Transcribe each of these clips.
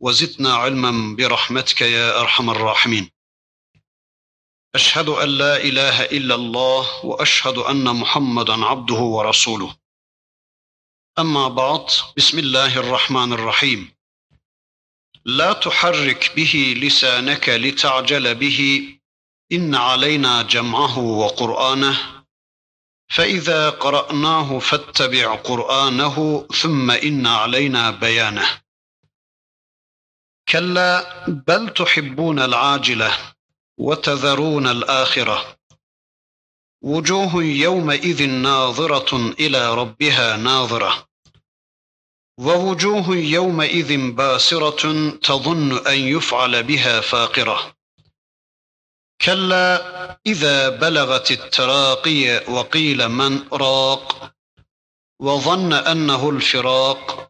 وزدنا علما برحمتك يا أرحم الراحمين. أشهد أن لا إله إلا الله وأشهد أن محمدا عبده ورسوله. أما بعد بسم الله الرحمن الرحيم. لا تحرك به لسانك لتعجل به. إن علينا جمعه وقرآنه. فإذا قرأناه فاتبع قرآنه ثم إن علينا بيانه. كلا بل تحبون العاجلة وتذرون الآخرة. وجوه يومئذ ناظرة إلى ربها ناظرة. ووجوه يومئذ باسرة تظن أن يفعل بها فاقرة. كلا إذا بلغت التراقي وقيل من راق وظن أنه الفراق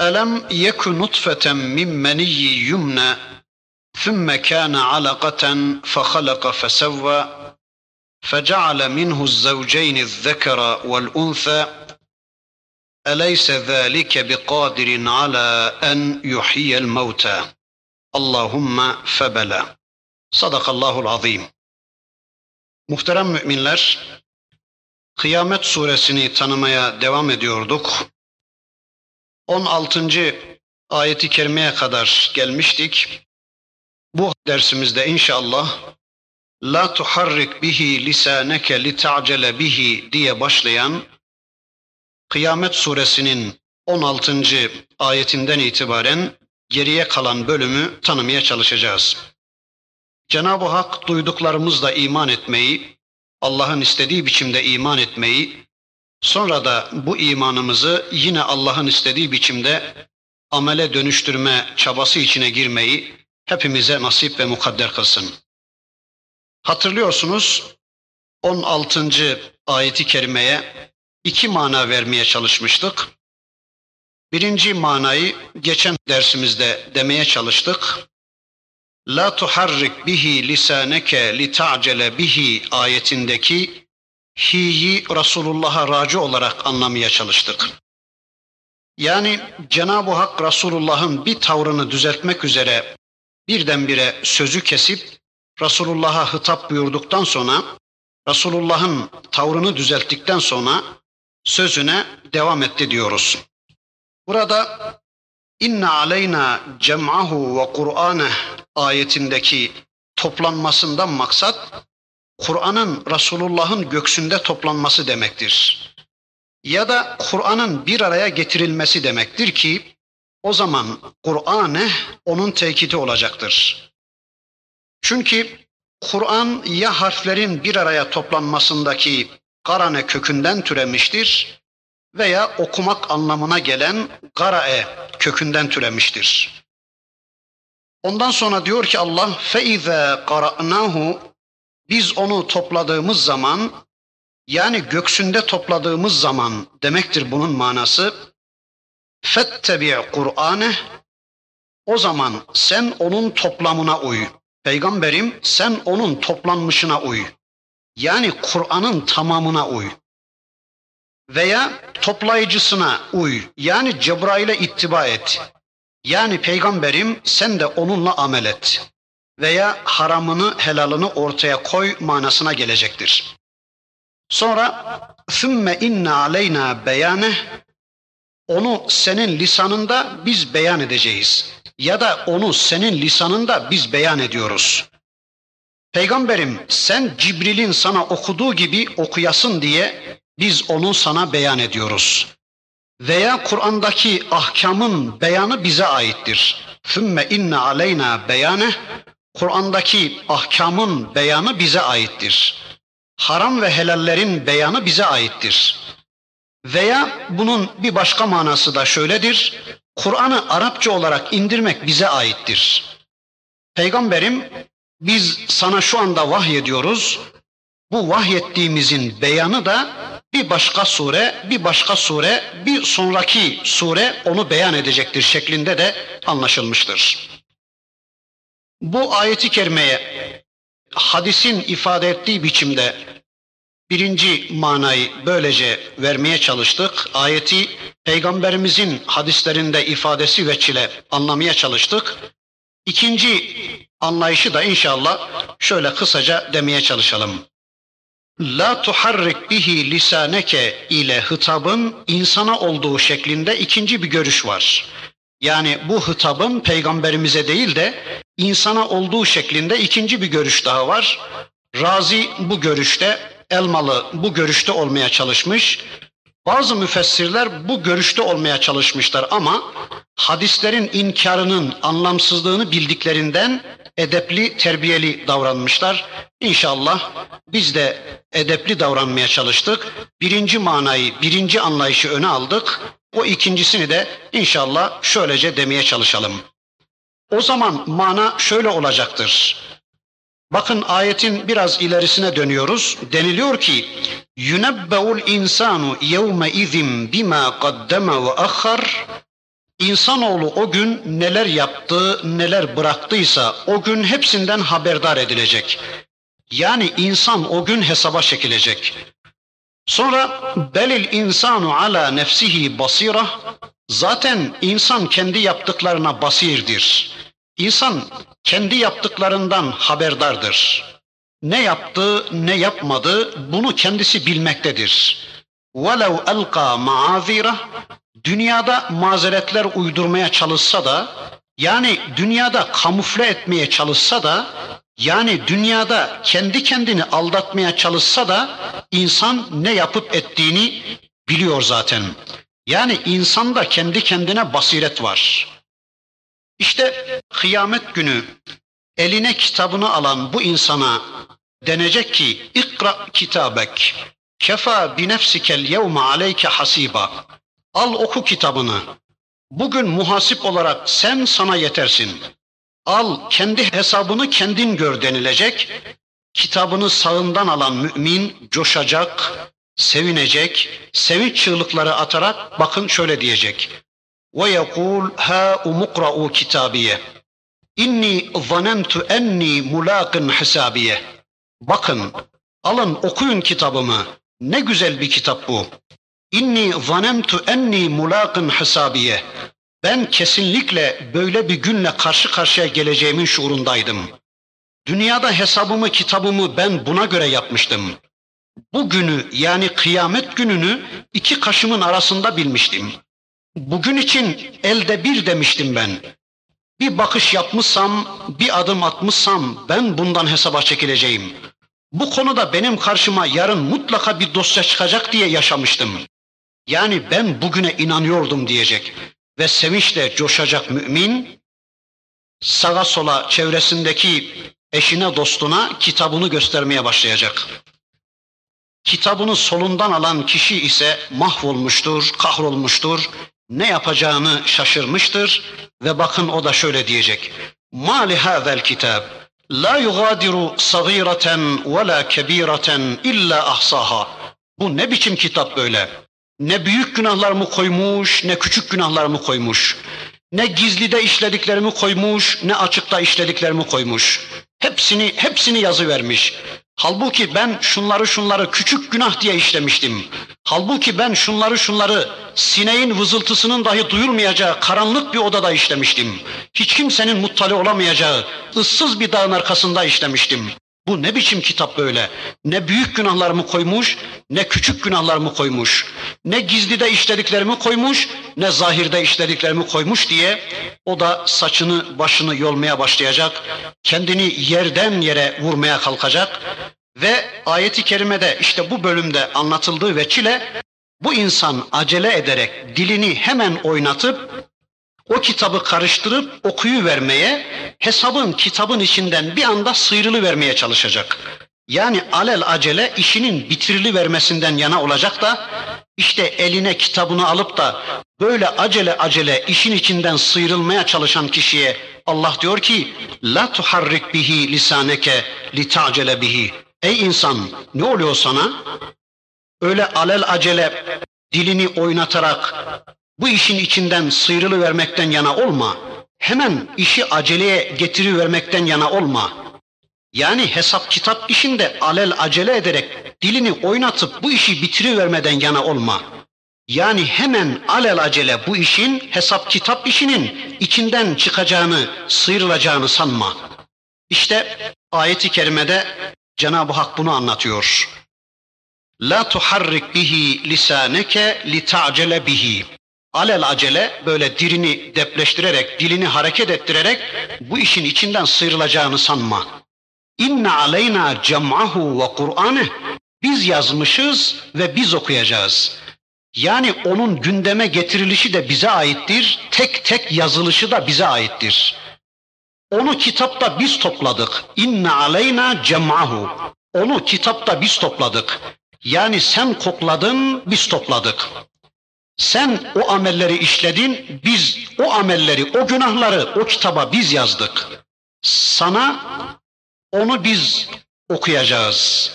ألم يك نطفة من مني يمنى ثم كان علقة فخلق فسوى فجعل منه الزوجين الذكر والأنثى أليس ذلك بقادر على أن يحيي الموتى؟ اللهم فبلى. صدق الله العظيم. Muhterem müminler, Kıyamet suresini tanımaya devam ediyorduk. 16. ayeti kerimeye kadar gelmiştik. Bu dersimizde inşallah La tuharrik bihi lisaneke li ta'cele bihi diye başlayan Kıyamet suresinin 16. ayetinden itibaren geriye kalan bölümü tanımaya çalışacağız. Cenab-ı Hak duyduklarımızla iman etmeyi, Allah'ın istediği biçimde iman etmeyi Sonra da bu imanımızı yine Allah'ın istediği biçimde amele dönüştürme çabası içine girmeyi hepimize nasip ve mukadder kılsın. Hatırlıyorsunuz 16. ayeti kerimeye iki mana vermeye çalışmıştık. Birinci manayı geçen dersimizde demeye çalıştık. La tuharrik bihi lisaneke li ta'cele bihi ayetindeki hi'yi Resulullah'a raci olarak anlamaya çalıştık. Yani Cenab-ı Hak Resulullah'ın bir tavrını düzeltmek üzere birdenbire sözü kesip Resulullah'a hitap buyurduktan sonra Resulullah'ın tavrını düzelttikten sonra sözüne devam etti diyoruz. Burada inna aleyna cem'ahu ve Kur'aneh ayetindeki toplanmasından maksat Kur'an'ın Resulullah'ın göksünde toplanması demektir. Ya da Kur'an'ın bir araya getirilmesi demektir ki o zaman Kur'an'e onun tekiti olacaktır. Çünkü Kur'an ya harflerin bir araya toplanmasındaki karane kökünden türemiştir veya okumak anlamına gelen garae kökünden türemiştir. Ondan sonra diyor ki Allah feize qara'nahu biz onu topladığımız zaman yani göksünde topladığımız zaman demektir bunun manası. Fettebi Kur'ane o zaman sen onun toplamına uy. Peygamberim sen onun toplanmışına uy. Yani Kur'an'ın tamamına uy. Veya toplayıcısına uy. Yani Cebrail'e ittiba et. Yani peygamberim sen de onunla amel et veya haramını helalını ortaya koy manasına gelecektir. Sonra ثُمَّ inna aleyna beyane onu senin lisanında biz beyan edeceğiz. ya da onu senin lisanında biz beyan ediyoruz. Peygamberim sen Cibril'in sana okuduğu gibi okuyasın diye biz onu sana beyan ediyoruz. Veya Kur'an'daki ahkamın beyanı bize aittir. Sümme inne aleyna beyane Kur'an'daki ahkamın beyanı bize aittir. Haram ve helallerin beyanı bize aittir. Veya bunun bir başka manası da şöyledir. Kur'an'ı Arapça olarak indirmek bize aittir. Peygamberim biz sana şu anda vahyediyoruz. Bu vahyettiğimizin beyanı da bir başka sure, bir başka sure, bir sonraki sure onu beyan edecektir şeklinde de anlaşılmıştır. Bu ayeti kerimeye hadisin ifade ettiği biçimde birinci manayı böylece vermeye çalıştık. Ayeti peygamberimizin hadislerinde ifadesi veçile anlamaya çalıştık. İkinci anlayışı da inşallah şöyle kısaca demeye çalışalım. La tuharrik bihi lisaneke ile hitabın insana olduğu şeklinde ikinci bir görüş var. Yani bu hitabın peygamberimize değil de insana olduğu şeklinde ikinci bir görüş daha var. Razi bu görüşte, Elmalı bu görüşte olmaya çalışmış. Bazı müfessirler bu görüşte olmaya çalışmışlar ama hadislerin inkarının anlamsızlığını bildiklerinden edepli, terbiyeli davranmışlar. İnşallah biz de edepli davranmaya çalıştık. Birinci manayı, birinci anlayışı öne aldık. O ikincisini de inşallah şöylece demeye çalışalım. O zaman mana şöyle olacaktır. Bakın ayetin biraz ilerisine dönüyoruz. Deniliyor ki yunebbeul insanu yevme izin bima qaddama ve ahhar İnsanoğlu o gün neler yaptı, neler bıraktıysa o gün hepsinden haberdar edilecek. Yani insan o gün hesaba çekilecek. Sonra belil insanu ala nefsihi basira. Zaten insan kendi yaptıklarına basirdir. İnsan kendi yaptıklarından haberdardır. Ne yaptı, ne yapmadı bunu kendisi bilmektedir. وَلَوْ أَلْقَى مَعَاذِيرَ Dünyada mazeretler uydurmaya çalışsa da, yani dünyada kamufle etmeye çalışsa da, yani dünyada kendi kendini aldatmaya çalışsa da insan ne yapıp ettiğini biliyor zaten. Yani insanda kendi kendine basiret var. İşte kıyamet günü eline kitabını alan bu insana denecek ki ikra kitabek kefa bi nefsikel yevme aleyke hasiba. Al oku kitabını. Bugün muhasip olarak sen sana yetersin. Al kendi hesabını kendin gör denilecek. Kitabını sağından alan mümin coşacak, sevinecek, sevinç çığlıkları atarak bakın şöyle diyecek. Ve yekul ha umukra'u kitabiye. İnni zanentu enni mulaqin hisabiye. Bakın, alın okuyun kitabımı. Ne güzel bir kitap bu. İnni zanemtu enni mulaqin hisabiye. Ben kesinlikle böyle bir günle karşı karşıya geleceğimin şuurundaydım. Dünyada hesabımı, kitabımı ben buna göre yapmıştım. Bu günü yani kıyamet gününü iki kaşımın arasında bilmiştim. Bugün için elde bir demiştim ben. Bir bakış yapmışsam, bir adım atmışsam ben bundan hesaba çekileceğim. Bu konuda benim karşıma yarın mutlaka bir dosya çıkacak diye yaşamıştım. Yani ben bugüne inanıyordum diyecek ve sevinçle coşacak mümin sağa sola çevresindeki eşine dostuna kitabını göstermeye başlayacak. Kitabını solundan alan kişi ise mahvolmuştur, kahrolmuştur, ne yapacağını şaşırmıştır ve bakın o da şöyle diyecek. Ma li hazel kitab la yugadiru sagireten ve la kebireten illa ahsaha. Bu ne biçim kitap böyle? Ne büyük günahlarımı koymuş, ne küçük günahlarımı koymuş. Ne gizlide işlediklerimi koymuş, ne açıkta işlediklerimi koymuş. Hepsini, hepsini yazı vermiş. Halbuki ben şunları şunları küçük günah diye işlemiştim. Halbuki ben şunları şunları sineğin vızıltısının dahi duyulmayacağı karanlık bir odada işlemiştim. Hiç kimsenin muttali olamayacağı ıssız bir dağın arkasında işlemiştim. Bu ne biçim kitap böyle? Ne büyük günahlarımı koymuş, ne küçük günahlarımı koymuş. Ne gizlide işlediklerimi koymuş, ne zahirde işlediklerimi koymuş diye o da saçını başını yolmaya başlayacak. Kendini yerden yere vurmaya kalkacak. Ve ayeti kerimede işte bu bölümde anlatıldığı veçile bu insan acele ederek dilini hemen oynatıp o kitabı karıştırıp okuyu vermeye, hesabın kitabın içinden bir anda sıyrılı vermeye çalışacak. Yani alel acele işinin bitirili vermesinden yana olacak da işte eline kitabını alıp da böyle acele acele işin içinden sıyrılmaya çalışan kişiye Allah diyor ki la tuharrik bihi lisaneke li ta'cele bihi. Ey insan ne oluyor sana? Öyle alel acele dilini oynatarak bu işin içinden sıyrılı vermekten yana olma. Hemen işi aceleye getiri vermekten yana olma. Yani hesap kitap işinde alel acele ederek dilini oynatıp bu işi bitiri vermeden yana olma. Yani hemen alel acele bu işin hesap kitap işinin içinden çıkacağını, sıyrılacağını sanma. İşte ayeti kerimede Cenab-ı Hak bunu anlatıyor. La tuharrik bihi lisaneke li ta'cele bihi alel acele böyle dirini depleştirerek, dilini hareket ettirerek bu işin içinden sıyrılacağını sanma. İnne aleyna cem'ahu ve Kur'an'ı biz yazmışız ve biz okuyacağız. Yani onun gündeme getirilişi de bize aittir, tek tek yazılışı da bize aittir. Onu kitapta biz topladık. İnne aleyna cem'ahu. Onu kitapta biz topladık. Yani sen kokladın, biz topladık. Sen o amelleri işledin, biz o amelleri, o günahları o kitaba biz yazdık. Sana onu biz okuyacağız.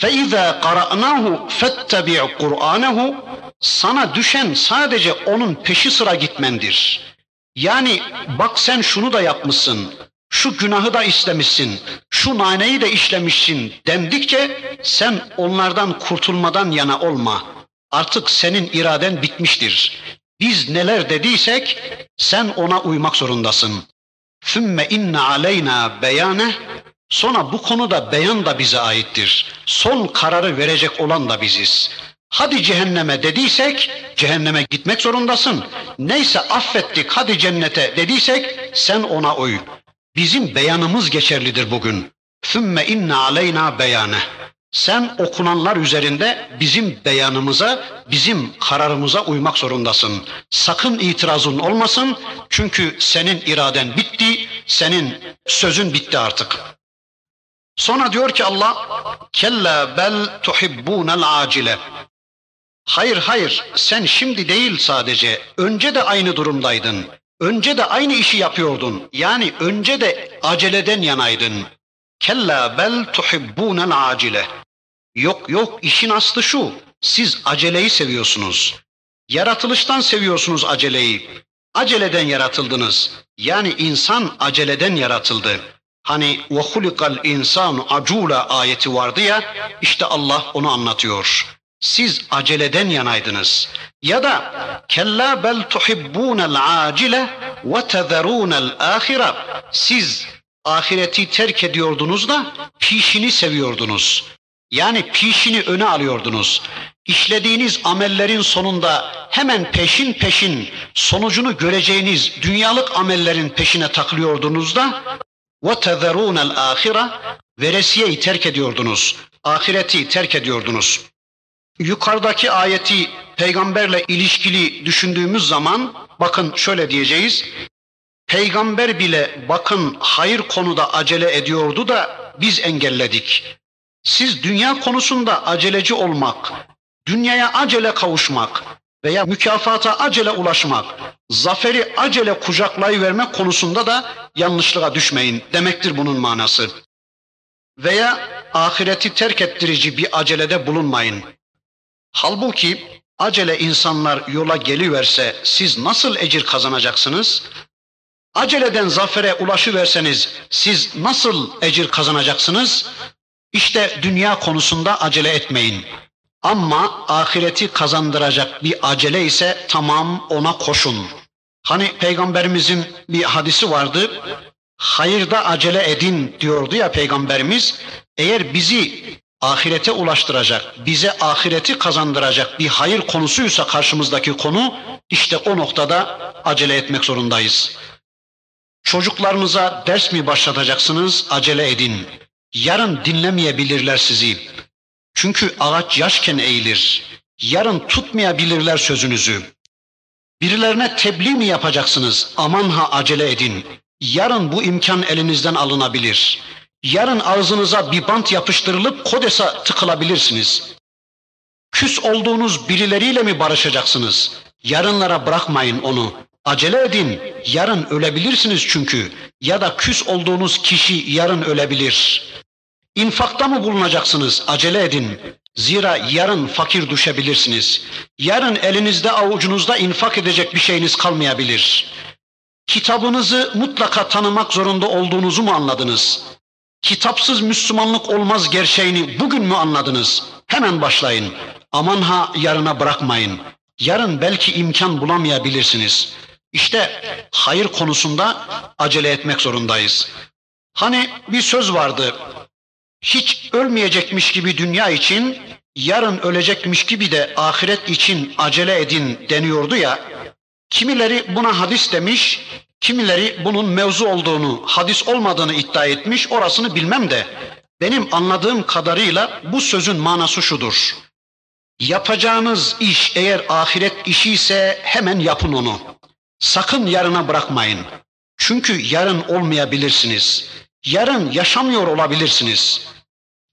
فَاِذَا قَرَأْنَاهُ فَاتَّبِعْ قُرْآنَهُ Sana düşen sadece onun peşi sıra gitmendir. Yani bak sen şunu da yapmışsın, şu günahı da istemişsin, şu naneyi de işlemişsin dendikçe sen onlardan kurtulmadan yana olma. Artık senin iraden bitmiştir. Biz neler dediysek sen ona uymak zorundasın. Sümme inne aleyna beyane Sonra bu konuda beyan da bize aittir. Son kararı verecek olan da biziz. Hadi cehenneme dediysek cehenneme gitmek zorundasın. Neyse affettik hadi cennete dediysek sen ona uy. Bizim beyanımız geçerlidir bugün. Sümme inne aleyna beyane. Sen okunanlar üzerinde bizim beyanımıza, bizim kararımıza uymak zorundasın. Sakın itirazın olmasın çünkü senin iraden bitti, senin sözün bitti artık. Sonra diyor ki Allah, kella bel tuhibbunel acile. Hayır hayır sen şimdi değil sadece önce de aynı durumdaydın. Önce de aynı işi yapıyordun. Yani önce de aceleden yanaydın. Kella bel tuhibbunel acile. Yok yok işin aslı şu. Siz aceleyi seviyorsunuz. Yaratılıştan seviyorsunuz aceleyi. Aceleden yaratıldınız. Yani insan aceleden yaratıldı. Hani ve hulikal insan acula ayeti vardı ya işte Allah onu anlatıyor. Siz aceleden yanaydınız. Ya da kella bel tuhibbunel acile ve tezerunel ahire. Siz ahireti terk ediyordunuz da pişini seviyordunuz. Yani pişini öne alıyordunuz. İşlediğiniz amellerin sonunda hemen peşin peşin sonucunu göreceğiniz dünyalık amellerin peşine takılıyordunuz da tezerunel ahira veresiyeyi terk ediyordunuz. Ahireti terk ediyordunuz. Yukarıdaki ayeti peygamberle ilişkili düşündüğümüz zaman bakın şöyle diyeceğiz. Peygamber bile bakın hayır konuda acele ediyordu da biz engelledik. Siz dünya konusunda aceleci olmak, dünyaya acele kavuşmak veya mükafata acele ulaşmak, zaferi acele kucaklayıvermek konusunda da yanlışlığa düşmeyin demektir bunun manası. Veya ahireti terk ettirici bir acelede bulunmayın. Halbuki acele insanlar yola geliverse siz nasıl ecir kazanacaksınız? Aceleden zafere ulaşıverseniz siz nasıl ecir kazanacaksınız? İşte dünya konusunda acele etmeyin. Ama ahireti kazandıracak bir acele ise tamam ona koşun. Hani peygamberimizin bir hadisi vardı. hayırda acele edin diyordu ya Peygamberimiz. Eğer bizi ahirete ulaştıracak, bize ahireti kazandıracak bir hayır konusuysa karşımızdaki konu, işte o noktada acele etmek zorundayız. Çocuklarınıza ders mi başlatacaksınız? Acele edin. Yarın dinlemeyebilirler sizi. Çünkü ağaç yaşken eğilir. Yarın tutmayabilirler sözünüzü. Birilerine tebliğ mi yapacaksınız? Aman ha acele edin. Yarın bu imkan elinizden alınabilir. Yarın ağzınıza bir bant yapıştırılıp kodesa tıkılabilirsiniz. Küs olduğunuz birileriyle mi barışacaksınız? Yarınlara bırakmayın onu. Acele edin. Yarın ölebilirsiniz çünkü. Ya da küs olduğunuz kişi yarın ölebilir. İnfakta mı bulunacaksınız? Acele edin. Zira yarın fakir düşebilirsiniz. Yarın elinizde avucunuzda infak edecek bir şeyiniz kalmayabilir. Kitabınızı mutlaka tanımak zorunda olduğunuzu mu anladınız? Kitapsız Müslümanlık olmaz gerçeğini bugün mü anladınız? Hemen başlayın. Aman ha yarına bırakmayın. Yarın belki imkan bulamayabilirsiniz. İşte hayır konusunda acele etmek zorundayız. Hani bir söz vardı. Hiç ölmeyecekmiş gibi dünya için, yarın ölecekmiş gibi de ahiret için acele edin deniyordu ya. Kimileri buna hadis demiş, kimileri bunun mevzu olduğunu, hadis olmadığını iddia etmiş. Orasını bilmem de benim anladığım kadarıyla bu sözün manası şudur. Yapacağınız iş eğer ahiret işi ise hemen yapın onu. Sakın yarına bırakmayın. Çünkü yarın olmayabilirsiniz. Yarın yaşamıyor olabilirsiniz.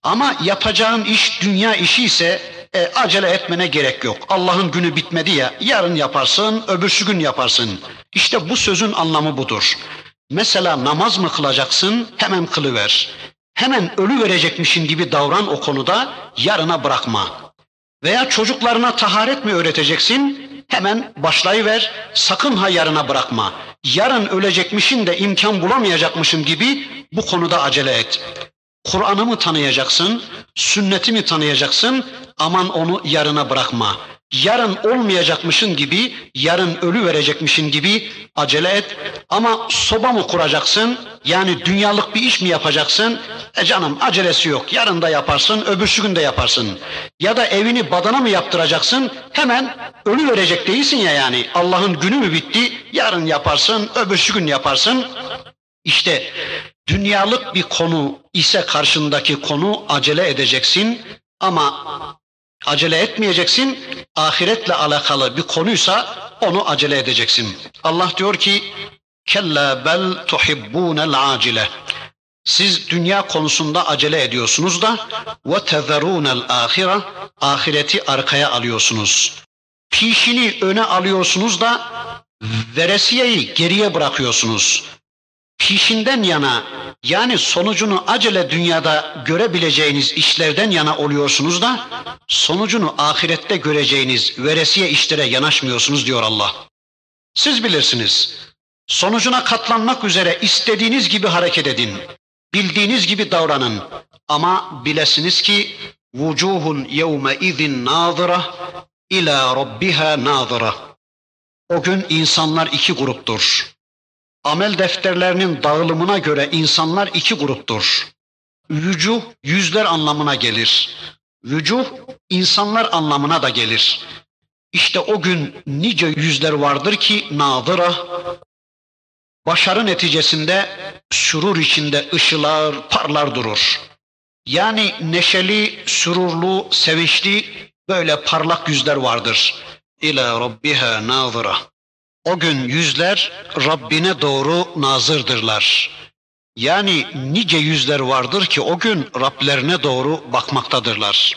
Ama yapacağın iş dünya işi ise e, acele etmene gerek yok. Allah'ın günü bitmedi ya yarın yaparsın, öbürsü gün yaparsın. İşte bu sözün anlamı budur. Mesela namaz mı kılacaksın hemen kılıver. Hemen ölü verecekmişin gibi davran o konuda yarına bırakma. Veya çocuklarına taharet mi öğreteceksin? Hemen başlayıver, sakın ha yarına bırakma. Yarın ölecekmişin de imkan bulamayacakmışım gibi bu konuda acele et. Kur'an'ı mı tanıyacaksın, sünneti mi tanıyacaksın? Aman onu yarına bırakma. Yarın olmayacakmışın gibi, yarın ölü verecekmişin gibi acele et. Ama soba mı kuracaksın? Yani dünyalık bir iş mi yapacaksın? E canım acelesi yok. Yarın da yaparsın, öbürsü gün de yaparsın. Ya da evini badana mı yaptıracaksın? Hemen ölü verecek değilsin ya yani. Allah'ın günü mü bitti? Yarın yaparsın, öbürsü gün yaparsın. İşte dünyalık bir konu ise karşındaki konu acele edeceksin ama acele etmeyeceksin. Ahiretle alakalı bir konuysa onu acele edeceksin. Allah diyor ki kella bel tuhibbunel acile. Siz dünya konusunda acele ediyorsunuz da ve tezerunel ahire ahireti arkaya alıyorsunuz. Pişini öne alıyorsunuz da veresiyeyi geriye bırakıyorsunuz. Pişinden yana yani sonucunu acele dünyada görebileceğiniz işlerden yana oluyorsunuz da sonucunu ahirette göreceğiniz veresiye işlere yanaşmıyorsunuz diyor Allah. Siz bilirsiniz. Sonucuna katlanmak üzere istediğiniz gibi hareket edin. Bildiğiniz gibi davranın. Ama bilesiniz ki vucuhun yevme izin nazıra ila rabbiha nazıra. O gün insanlar iki gruptur. Amel defterlerinin dağılımına göre insanlar iki gruptur. Vücuh yüzler anlamına gelir. Vücuh insanlar anlamına da gelir. İşte o gün nice yüzler vardır ki nadıra, başarı neticesinde sürur içinde ışılar, parlar durur. Yani neşeli, sürurlu, sevinçli böyle parlak yüzler vardır. İlâ rabbiha nazıra. O gün yüzler Rabbine doğru nazırdırlar. Yani nice yüzler vardır ki o gün Rablerine doğru bakmaktadırlar.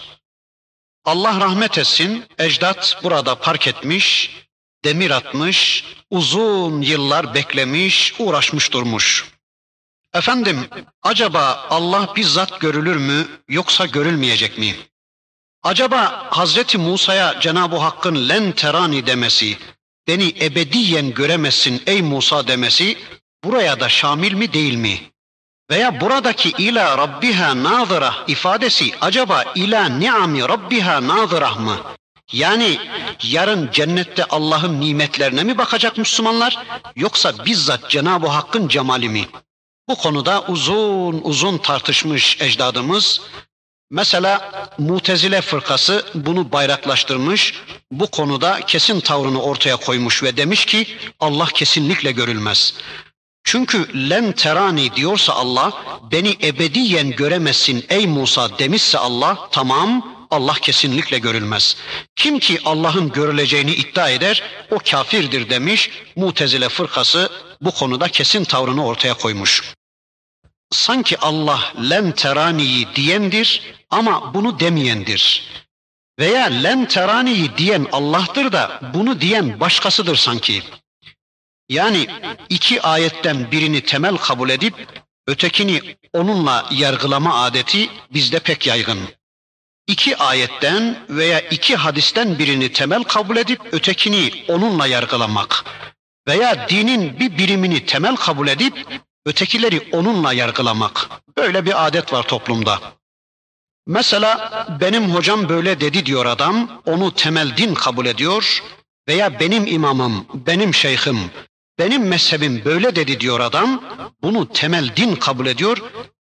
Allah rahmet etsin, ecdat burada park etmiş, demir atmış, uzun yıllar beklemiş, uğraşmış durmuş. Efendim, acaba Allah bizzat görülür mü yoksa görülmeyecek mi? Acaba Hazreti Musa'ya Cenab-ı Hakk'ın len terani demesi, beni ebediyen göremezsin ey Musa demesi buraya da şamil mi değil mi? Veya buradaki ila rabbiha nazıra ifadesi acaba ila ni'ami rabbiha nazırah mı? Yani yarın cennette Allah'ın nimetlerine mi bakacak Müslümanlar yoksa bizzat Cenab-ı Hakk'ın cemali mi? Bu konuda uzun uzun tartışmış ecdadımız. Mesela Mutezile fırkası bunu bayraklaştırmış, bu konuda kesin tavrını ortaya koymuş ve demiş ki Allah kesinlikle görülmez. Çünkü len terani diyorsa Allah beni ebediyen göremezsin ey Musa demişse Allah tamam Allah kesinlikle görülmez. Kim ki Allah'ın görüleceğini iddia eder o kafirdir demiş. Mutezile fırkası bu konuda kesin tavrını ortaya koymuş. Sanki Allah len teraniyi diyendir ama bunu demeyendir. Veya len teraniyi diyen Allah'tır da bunu diyen başkasıdır sanki. Yani iki ayetten birini temel kabul edip ötekini onunla yargılama adeti bizde pek yaygın. İki ayetten veya iki hadisten birini temel kabul edip ötekini onunla yargılamak veya dinin bir birimini temel kabul edip ötekileri onunla yargılamak. Böyle bir adet var toplumda. Mesela benim hocam böyle dedi diyor adam, onu temel din kabul ediyor veya benim imamım, benim şeyhim, benim mezhebim böyle dedi diyor adam, bunu temel din kabul ediyor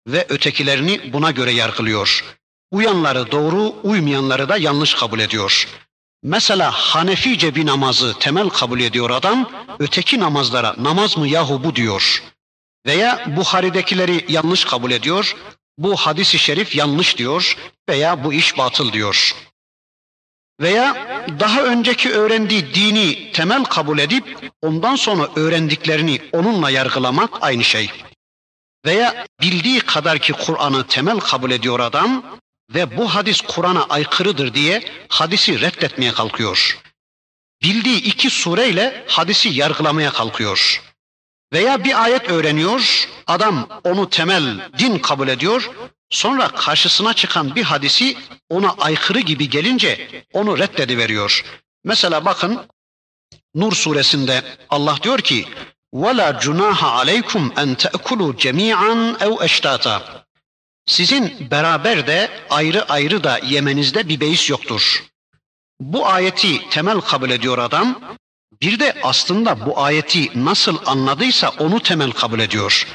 ve ötekilerini buna göre yargılıyor. Uyanları doğru, uymayanları da yanlış kabul ediyor. Mesela Hanefice bir namazı temel kabul ediyor adam, öteki namazlara namaz mı yahu bu diyor. Veya Buhari'dekileri yanlış kabul ediyor, bu hadisi şerif yanlış diyor veya bu iş batıl diyor. Veya daha önceki öğrendiği dini temel kabul edip ondan sonra öğrendiklerini onunla yargılamak aynı şey. Veya bildiği kadar ki Kur'an'ı temel kabul ediyor adam ve bu hadis Kur'an'a aykırıdır diye hadisi reddetmeye kalkıyor. Bildiği iki sureyle hadisi yargılamaya kalkıyor. Veya bir ayet öğreniyor, adam onu temel din kabul ediyor, sonra karşısına çıkan bir hadisi ona aykırı gibi gelince onu reddediveriyor. Mesela bakın Nur suresinde Allah diyor ki وَلَا جُنَاهَ عَلَيْكُمْ اَنْ تَأْكُلُوا جَمِيعًا اَوْ اَشْتَاتًا Sizin beraber de ayrı ayrı da yemenizde bir beis yoktur. Bu ayeti temel kabul ediyor adam. bir de aslında bu ayeti nasıl anladıysa onu temel kabul ediyor.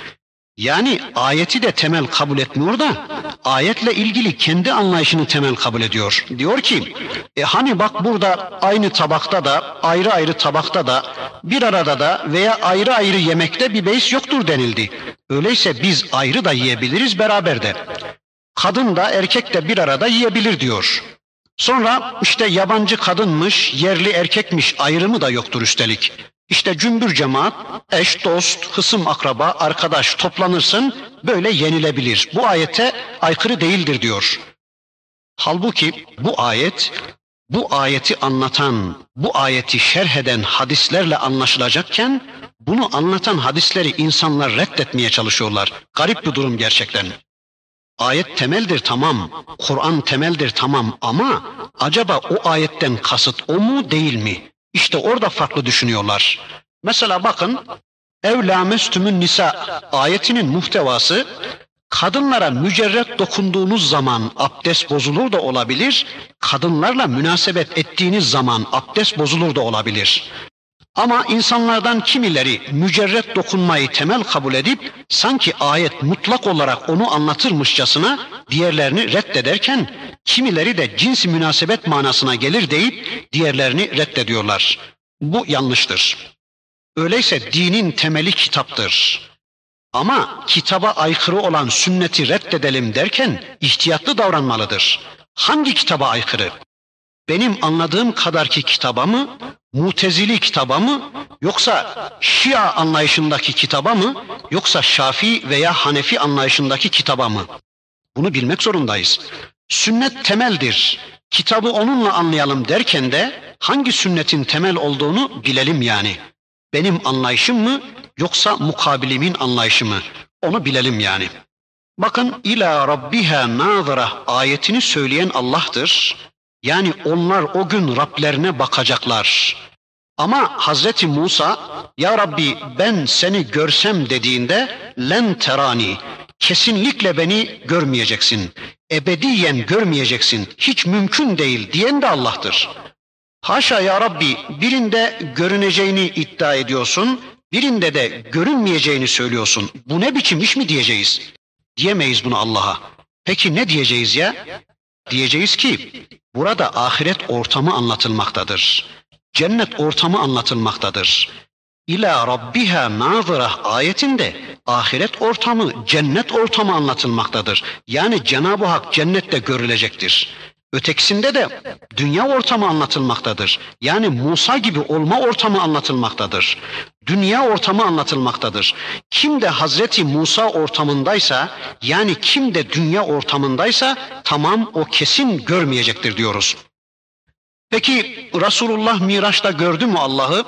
Yani ayeti de temel kabul etmiyor da ayetle ilgili kendi anlayışını temel kabul ediyor. Diyor ki e hani bak burada aynı tabakta da ayrı ayrı tabakta da bir arada da veya ayrı ayrı yemekte bir beis yoktur denildi. Öyleyse biz ayrı da yiyebiliriz beraber de. Kadın da erkek de bir arada yiyebilir diyor. Sonra işte yabancı kadınmış, yerli erkekmiş ayrımı da yoktur üstelik. İşte cümbür cemaat, eş, dost, hısım, akraba, arkadaş toplanırsın böyle yenilebilir. Bu ayete aykırı değildir diyor. Halbuki bu ayet bu ayeti anlatan, bu ayeti şerh eden hadislerle anlaşılacakken bunu anlatan hadisleri insanlar reddetmeye çalışıyorlar. Garip bir durum gerçekten. Ayet temeldir tamam, Kur'an temeldir tamam ama acaba o ayetten kasıt o mu değil mi? İşte orada farklı düşünüyorlar. Mesela bakın Evlâ mestümün nisa ayetinin muhtevası kadınlara mücerret dokunduğunuz zaman abdest bozulur da olabilir, kadınlarla münasebet ettiğiniz zaman abdest bozulur da olabilir. Ama insanlardan kimileri mücerret dokunmayı temel kabul edip sanki ayet mutlak olarak onu anlatırmışçasına diğerlerini reddederken kimileri de cinsi münasebet manasına gelir deyip diğerlerini reddediyorlar. Bu yanlıştır. Öyleyse dinin temeli kitaptır. Ama kitaba aykırı olan sünneti reddedelim derken ihtiyatlı davranmalıdır. Hangi kitaba aykırı? Benim anladığım kadarki kitaba mı, Mutezili kitaba mı, yoksa Şia anlayışındaki kitaba mı, yoksa Şafi veya Hanefi anlayışındaki kitaba mı? Bunu bilmek zorundayız. Sünnet temeldir. Kitabı onunla anlayalım derken de hangi sünnetin temel olduğunu bilelim yani. Benim anlayışım mı yoksa mukabilimin anlayışı mı? Onu bilelim yani. Bakın ila rabbiha nazara ayetini söyleyen Allah'tır. Yani onlar o gün Rablerine bakacaklar. Ama Hazreti Musa ya Rabbi ben seni görsem dediğinde len terani kesinlikle beni görmeyeceksin. Ebediyen görmeyeceksin. Hiç mümkün değil diyen de Allah'tır. Haşa ya Rabbi birinde görüneceğini iddia ediyorsun, birinde de görünmeyeceğini söylüyorsun. Bu ne biçim iş mi diyeceğiz? Diyemeyiz bunu Allah'a. Peki ne diyeceğiz ya? Diyeceğiz ki burada ahiret ortamı anlatılmaktadır. Cennet ortamı anlatılmaktadır. İla rabbiha nazıra ayetinde ahiret ortamı, cennet ortamı anlatılmaktadır. Yani Cenab-ı Hak cennette görülecektir. Ötekisinde de dünya ortamı anlatılmaktadır. Yani Musa gibi olma ortamı anlatılmaktadır. Dünya ortamı anlatılmaktadır. Kim de Hazreti Musa ortamındaysa yani kim de dünya ortamındaysa tamam o kesin görmeyecektir diyoruz. Peki Resulullah Miraç'ta gördü mü Allah'ı?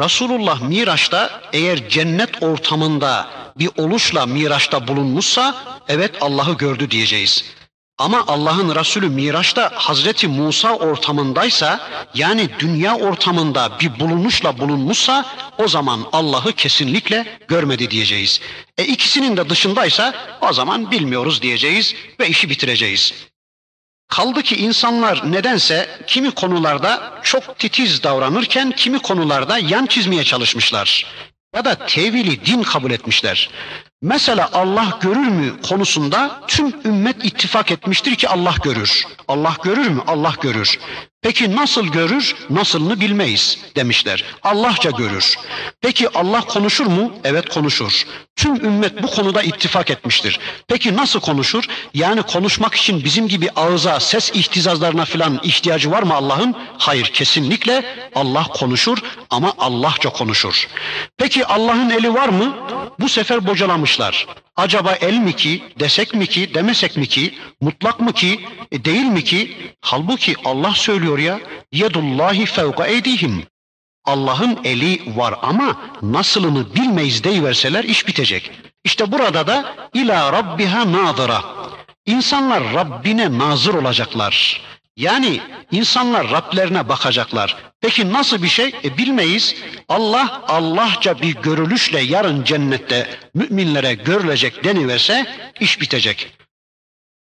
Resulullah Miraç'ta eğer cennet ortamında bir oluşla Miraç'ta bulunmuşsa evet Allah'ı gördü diyeceğiz. Ama Allah'ın Resulü Miraç'ta Hazreti Musa ortamındaysa yani dünya ortamında bir bulunuşla bulunmuşsa o zaman Allah'ı kesinlikle görmedi diyeceğiz. E ikisinin de dışındaysa o zaman bilmiyoruz diyeceğiz ve işi bitireceğiz. Kaldı ki insanlar nedense kimi konularda çok titiz davranırken kimi konularda yan çizmeye çalışmışlar. Ya da tevili din kabul etmişler. Mesela Allah görür mü konusunda tüm ümmet ittifak etmiştir ki Allah görür. Allah görür mü? Allah görür. Peki nasıl görür? Nasılını bilmeyiz demişler. Allahça görür. Peki Allah konuşur mu? Evet konuşur. Tüm ümmet bu konuda ittifak etmiştir. Peki nasıl konuşur? Yani konuşmak için bizim gibi ağıza, ses ihtizazlarına filan ihtiyacı var mı Allah'ın? Hayır kesinlikle Allah konuşur ama Allahça konuşur. Peki Allah'ın eli var mı? Bu sefer bocalamışlar. Acaba el mi ki, desek mi ki, demesek mi ki, mutlak mı ki, e, değil mi ki? Halbuki Allah söylüyor ya, yedullahi fevka eydihim. Allah'ın eli var ama nasılını bilmeyiz deyiverseler iş bitecek. İşte burada da ila rabbiha nazıra. İnsanlar Rabbine nazır olacaklar. Yani insanlar Rablerine bakacaklar. Peki nasıl bir şey? E bilmeyiz. Allah Allahça bir görülüşle yarın cennette müminlere görülecek deniverse iş bitecek.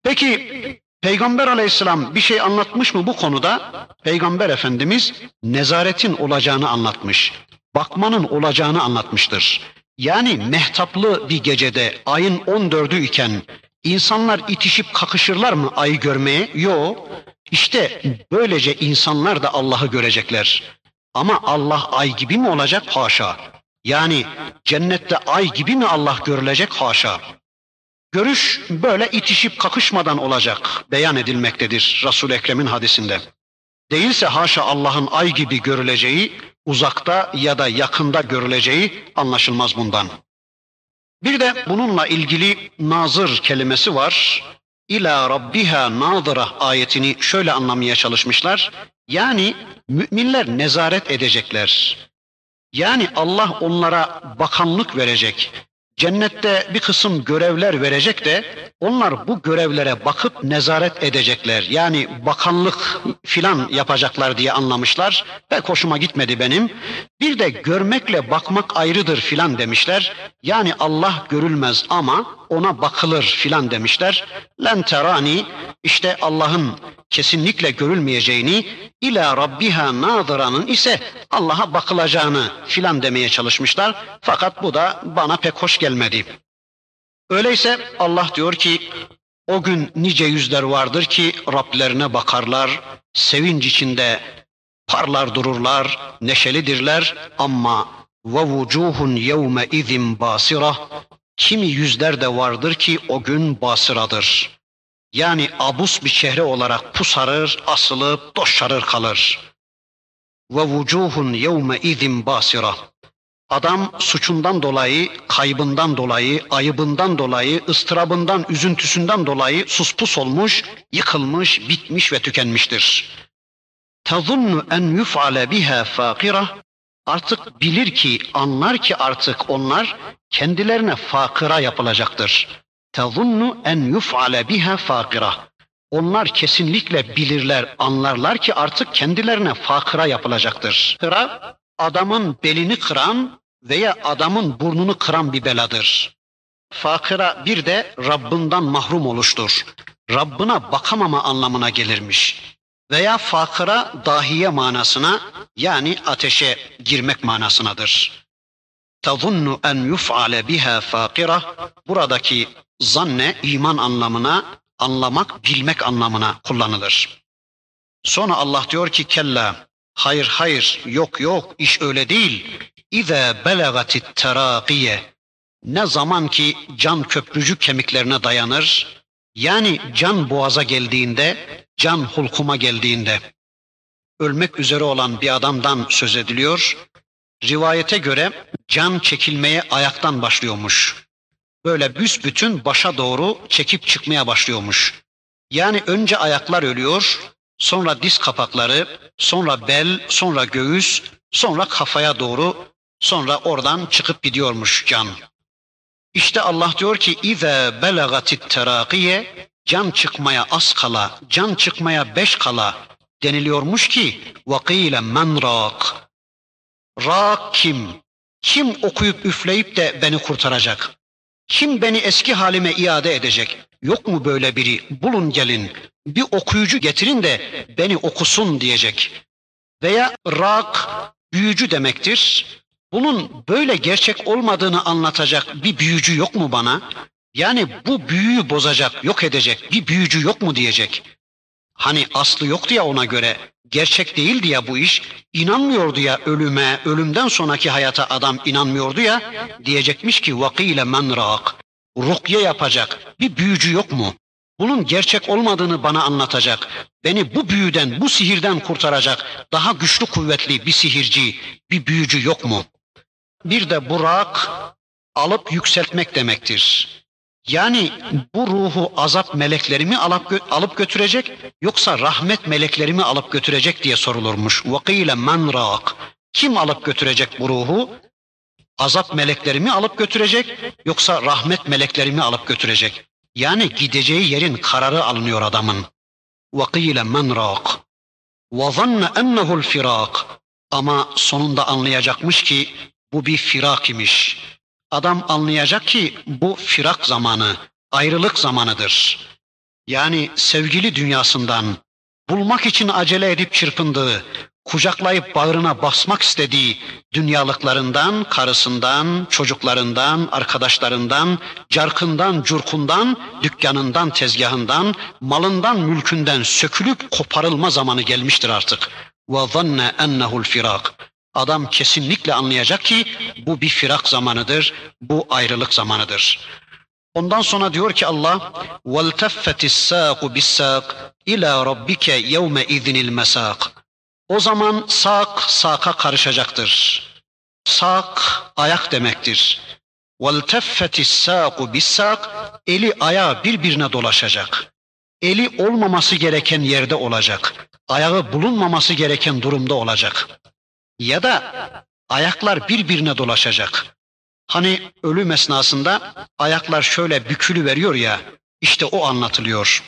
Peki Peygamber aleyhisselam bir şey anlatmış mı bu konuda? Peygamber Efendimiz nezaretin olacağını anlatmış. Bakmanın olacağını anlatmıştır. Yani mehtaplı bir gecede ayın 14'ü iken insanlar itişip kakışırlar mı ayı görmeye? Yok. İşte böylece insanlar da Allah'ı görecekler. Ama Allah ay gibi mi olacak? Haşa. Yani cennette ay gibi mi Allah görülecek? Haşa. Görüş böyle itişip kakışmadan olacak beyan edilmektedir Resul Ekrem'in hadisinde. Değilse haşa Allah'ın ay gibi görüleceği, uzakta ya da yakında görüleceği anlaşılmaz bundan. Bir de bununla ilgili nazır kelimesi var. İla rabbiha nazıra ayetini şöyle anlamaya çalışmışlar. Yani müminler nezaret edecekler. Yani Allah onlara bakanlık verecek. Cennette bir kısım görevler verecek de onlar bu görevlere bakıp nezaret edecekler. Yani bakanlık filan yapacaklar diye anlamışlar. Pek hoşuma gitmedi benim. Bir de görmekle bakmak ayrıdır filan demişler. Yani Allah görülmez ama ona bakılır filan demişler. Len terani işte Allah'ın kesinlikle görülmeyeceğini ila rabbiha nadıranın ise Allah'a bakılacağını filan demeye çalışmışlar. Fakat bu da bana pek hoş gelmedi. Öyleyse Allah diyor ki o gün nice yüzler vardır ki Rablerine bakarlar, sevinç içinde parlar dururlar, neşelidirler ama ve vucuhun yevme izin basira kimi yüzler de vardır ki o gün basıradır. Yani abus bir çehre olarak pusarır, asılıp doşarır kalır. Ve vucuhun yevme izin basira. Adam suçundan dolayı, kaybından dolayı, ayıbından dolayı, ıstırabından, üzüntüsünden dolayı suspus olmuş, yıkılmış, bitmiş ve tükenmiştir. Tazunnu en yuf'ale biha fakira. Artık bilir ki, anlar ki artık onlar kendilerine fakıra yapılacaktır. Tazunnu en yuf'ale biha fakira. Onlar kesinlikle bilirler, anlarlar ki artık kendilerine fakıra yapılacaktır. Fakıra adamın belini kıran veya adamın burnunu kıran bir beladır. Fakıra bir de Rabbinden mahrum oluştur. Rabbına bakamama anlamına gelirmiş. Veya fakıra dahiye manasına yani ateşe girmek manasınadır. tazunnu en yuf'ale biha fakira buradaki zanne iman anlamına anlamak, bilmek anlamına kullanılır. Sonra Allah diyor ki kella hayır hayır yok yok iş öyle değil. İze belagatit terakiye ne zaman ki can köprücük kemiklerine dayanır yani can boğaza geldiğinde, can hulkuma geldiğinde ölmek üzere olan bir adamdan söz ediliyor. Rivayete göre can çekilmeye ayaktan başlıyormuş. Böyle büsbütün başa doğru çekip çıkmaya başlıyormuş. Yani önce ayaklar ölüyor, sonra diz kapakları, sonra bel, sonra göğüs, sonra kafaya doğru, sonra oradan çıkıp gidiyormuş can. İşte Allah diyor ki İze belagatit terakiye can çıkmaya az kala, can çıkmaya beş kala deniliyormuş ki vakile men rak. Rak kim? Kim okuyup üfleyip de beni kurtaracak? Kim beni eski halime iade edecek? Yok mu böyle biri? Bulun gelin. Bir okuyucu getirin de beni okusun diyecek. Veya rak büyücü demektir. Bunun böyle gerçek olmadığını anlatacak bir büyücü yok mu bana? Yani bu büyüyü bozacak, yok edecek bir büyücü yok mu diyecek. Hani aslı yoktu ya ona göre, gerçek değildi ya bu iş, inanmıyordu ya ölüme, ölümden sonraki hayata adam inanmıyordu ya, diyecekmiş ki vakile men rak, rukye yapacak bir büyücü yok mu? Bunun gerçek olmadığını bana anlatacak, beni bu büyüden, bu sihirden kurtaracak daha güçlü kuvvetli bir sihirci, bir büyücü yok mu? Bir de burak alıp yükseltmek demektir. Yani bu ruhu azap melekleri mi alıp, alıp götürecek yoksa rahmet melekleri mi alıp götürecek diye sorulurmuş. Vakile men rak. Kim alıp götürecek bu ruhu? Azap melekleri mi alıp götürecek yoksa rahmet melekleri mi alıp götürecek? Yani gideceği yerin kararı alınıyor adamın. Vakile men rak. Ve zanne ennehu'l firak. Ama sonunda anlayacakmış ki bu bir firak imiş. Adam anlayacak ki bu firak zamanı, ayrılık zamanıdır. Yani sevgili dünyasından bulmak için acele edip çırpındığı, kucaklayıp bağrına basmak istediği dünyalıklarından, karısından, çocuklarından, arkadaşlarından, carkından, curkundan, dükkanından, tezgahından, malından, mülkünden sökülüp koparılma zamanı gelmiştir artık. Zanne ennehu'l firak. Adam kesinlikle anlayacak ki bu bir firak zamanıdır, bu ayrılık zamanıdır. Ondan sonra diyor ki Allah وَالْتَفَّتِ السَّاقُ بِالسَّاقِ اِلَى رَبِّكَ يَوْمَ اِذْنِ الْمَسَاقِ O zaman sak saka karışacaktır. Sak ayak demektir. وَالْتَفَّتِ السَّاقُ بِالسَّاقِ Eli ayağı birbirine dolaşacak. Eli olmaması gereken yerde olacak. Ayağı bulunmaması gereken durumda olacak ya da ayaklar birbirine dolaşacak. Hani ölüm esnasında ayaklar şöyle bükülü veriyor ya, işte o anlatılıyor.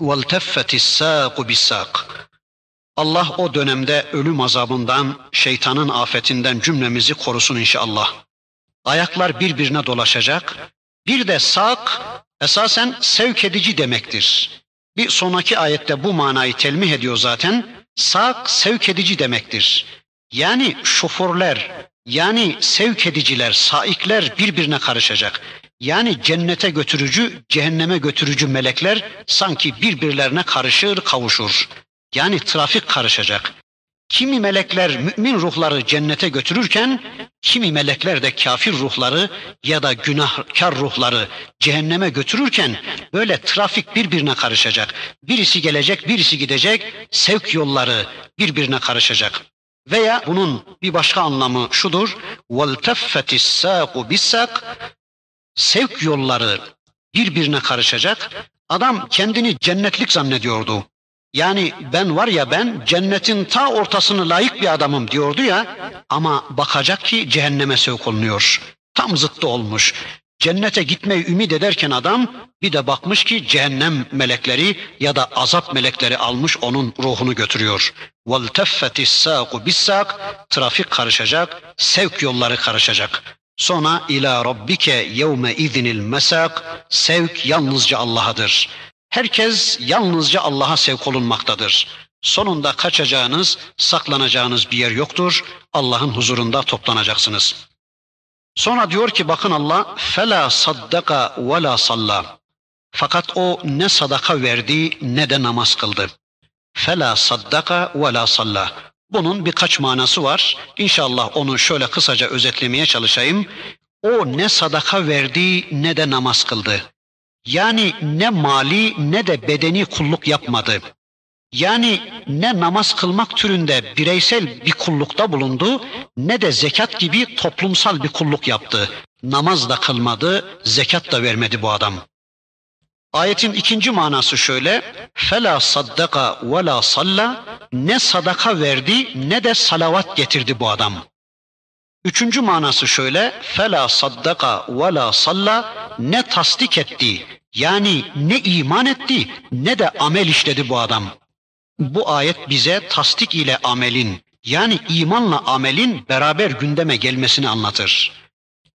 وَالْتَفَّتِ السَّاقُ بِالسَّاقِ Allah o dönemde ölüm azabından, şeytanın afetinden cümlemizi korusun inşallah. Ayaklar birbirine dolaşacak. Bir de sak esasen sevk edici demektir. Bir sonraki ayette bu manayı telmih ediyor zaten. Sak sevk edici demektir. Yani şoförler, yani sevk ediciler, saikler birbirine karışacak. Yani cennete götürücü, cehenneme götürücü melekler sanki birbirlerine karışır, kavuşur. Yani trafik karışacak. Kimi melekler mümin ruhları cennete götürürken, kimi melekler de kafir ruhları ya da günahkar ruhları cehenneme götürürken böyle trafik birbirine karışacak. Birisi gelecek, birisi gidecek, sevk yolları birbirine karışacak. Veya bunun bir başka anlamı şudur. وَالْتَفَّتِ السَّاقُ بِالسَّاقِ Sevk yolları birbirine karışacak. Adam kendini cennetlik zannediyordu. Yani ben var ya ben cennetin ta ortasını layık bir adamım diyordu ya ama bakacak ki cehenneme sevk olunuyor. Tam zıttı olmuş. Cennete gitmeyi ümit ederken adam bir de bakmış ki cehennem melekleri ya da azap melekleri almış onun ruhunu götürüyor. وَالْتَفَّتِ السَّاقُ بِالسَّاقِ Trafik karışacak, sevk yolları karışacak. Sonra ila rabbike yevme izinil mesak sevk yalnızca Allah'adır. Herkes yalnızca Allah'a sevk olunmaktadır. Sonunda kaçacağınız, saklanacağınız bir yer yoktur. Allah'ın huzurunda toplanacaksınız. Sonra diyor ki bakın Allah fela saddaka ve la salla. Fakat o ne sadaka verdi ne de namaz kıldı. Fela saddaka ve la salla. Bunun birkaç manası var. İnşallah onu şöyle kısaca özetlemeye çalışayım. O ne sadaka verdi ne de namaz kıldı. Yani ne mali ne de bedeni kulluk yapmadı. Yani ne namaz kılmak türünde bireysel bir kullukta bulundu ne de zekat gibi toplumsal bir kulluk yaptı. Namaz da kılmadı, zekat da vermedi bu adam. Ayetin ikinci manası şöyle. Fela saddaka ve la salla ne sadaka verdi ne de salavat getirdi bu adam. Üçüncü manası şöyle. Fela saddaka ve la salla ne tasdik etti yani ne iman etti ne de amel işledi bu adam. Bu ayet bize tasdik ile amelin yani imanla amelin beraber gündeme gelmesini anlatır.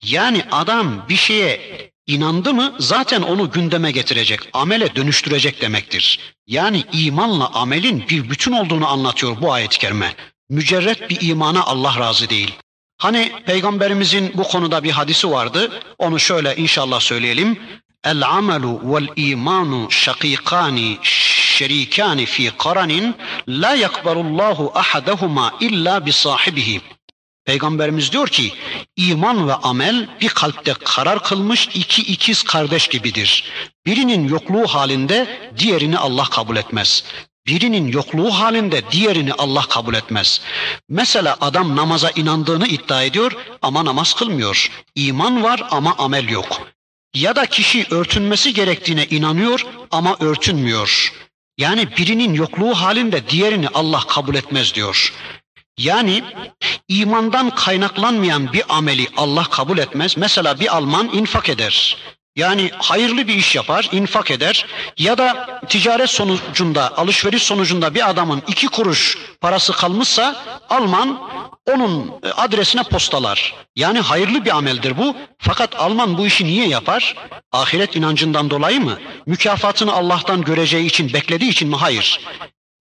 Yani adam bir şeye inandı mı zaten onu gündeme getirecek, amele dönüştürecek demektir. Yani imanla amelin bir bütün olduğunu anlatıyor bu ayet-i kerime. Mücerret bir imana Allah razı değil. Hani peygamberimizin bu konuda bir hadisi vardı. Onu şöyle inşallah söyleyelim. El amelu vel imanu şakikani şerikani fi karanin la yakbalullahu ahadahuma illa bi sahibihi. Peygamberimiz diyor ki iman ve amel bir kalpte karar kılmış iki ikiz kardeş gibidir. Birinin yokluğu halinde diğerini Allah kabul etmez. Birinin yokluğu halinde diğerini Allah kabul etmez. Mesela adam namaza inandığını iddia ediyor ama namaz kılmıyor. İman var ama amel yok. Ya da kişi örtünmesi gerektiğine inanıyor ama örtünmüyor. Yani birinin yokluğu halinde diğerini Allah kabul etmez diyor. Yani imandan kaynaklanmayan bir ameli Allah kabul etmez. Mesela bir Alman infak eder. Yani hayırlı bir iş yapar, infak eder ya da ticaret sonucunda, alışveriş sonucunda bir adamın iki kuruş parası kalmışsa Alman onun adresine postalar. Yani hayırlı bir ameldir bu. Fakat Alman bu işi niye yapar? Ahiret inancından dolayı mı? Mükafatını Allah'tan göreceği için, beklediği için mi? Hayır.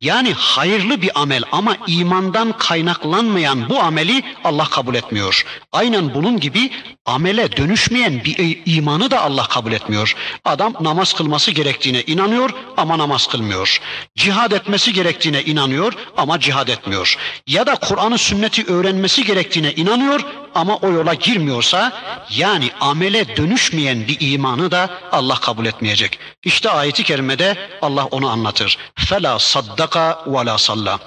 Yani hayırlı bir amel ama imandan kaynaklanmayan bu ameli Allah kabul etmiyor. Aynen bunun gibi amele dönüşmeyen bir imanı da Allah kabul etmiyor. Adam namaz kılması gerektiğine inanıyor ama namaz kılmıyor. Cihad etmesi gerektiğine inanıyor ama cihad etmiyor. Ya da Kur'an'ı sünneti öğrenmesi gerektiğine inanıyor ama o yola girmiyorsa yani amele dönüşmeyen bir imanı da Allah kabul etmeyecek. İşte ayeti kerimede Allah onu anlatır. Fela saddaka ve la salla.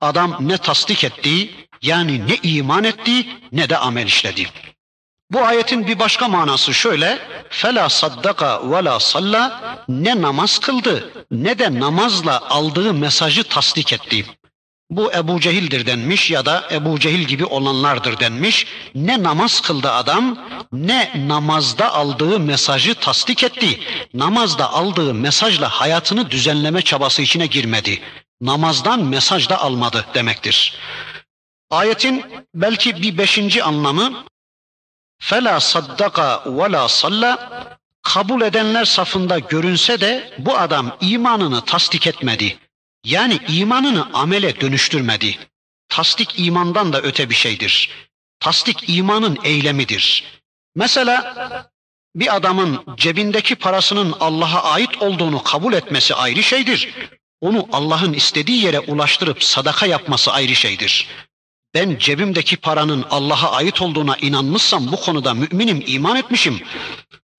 Adam ne tasdik etti yani ne iman etti ne de amel işledi. Bu ayetin bir başka manası şöyle. Fela saddaka ve la salla ne namaz kıldı ne de namazla aldığı mesajı tasdik etti. Bu Ebu Cehil'dir denmiş ya da Ebu Cehil gibi olanlardır denmiş. Ne namaz kıldı adam ne namazda aldığı mesajı tasdik etti. Namazda aldığı mesajla hayatını düzenleme çabası içine girmedi. Namazdan mesaj da almadı demektir. Ayetin belki bir beşinci anlamı saddaka ve la salla kabul edenler safında görünse de bu adam imanını tasdik etmedi. Yani imanını amele dönüştürmedi. Tasdik imandan da öte bir şeydir. Tasdik imanın eylemidir. Mesela bir adamın cebindeki parasının Allah'a ait olduğunu kabul etmesi ayrı şeydir. Onu Allah'ın istediği yere ulaştırıp sadaka yapması ayrı şeydir. Ben cebimdeki paranın Allah'a ait olduğuna inanmışsam bu konuda müminim, iman etmişim.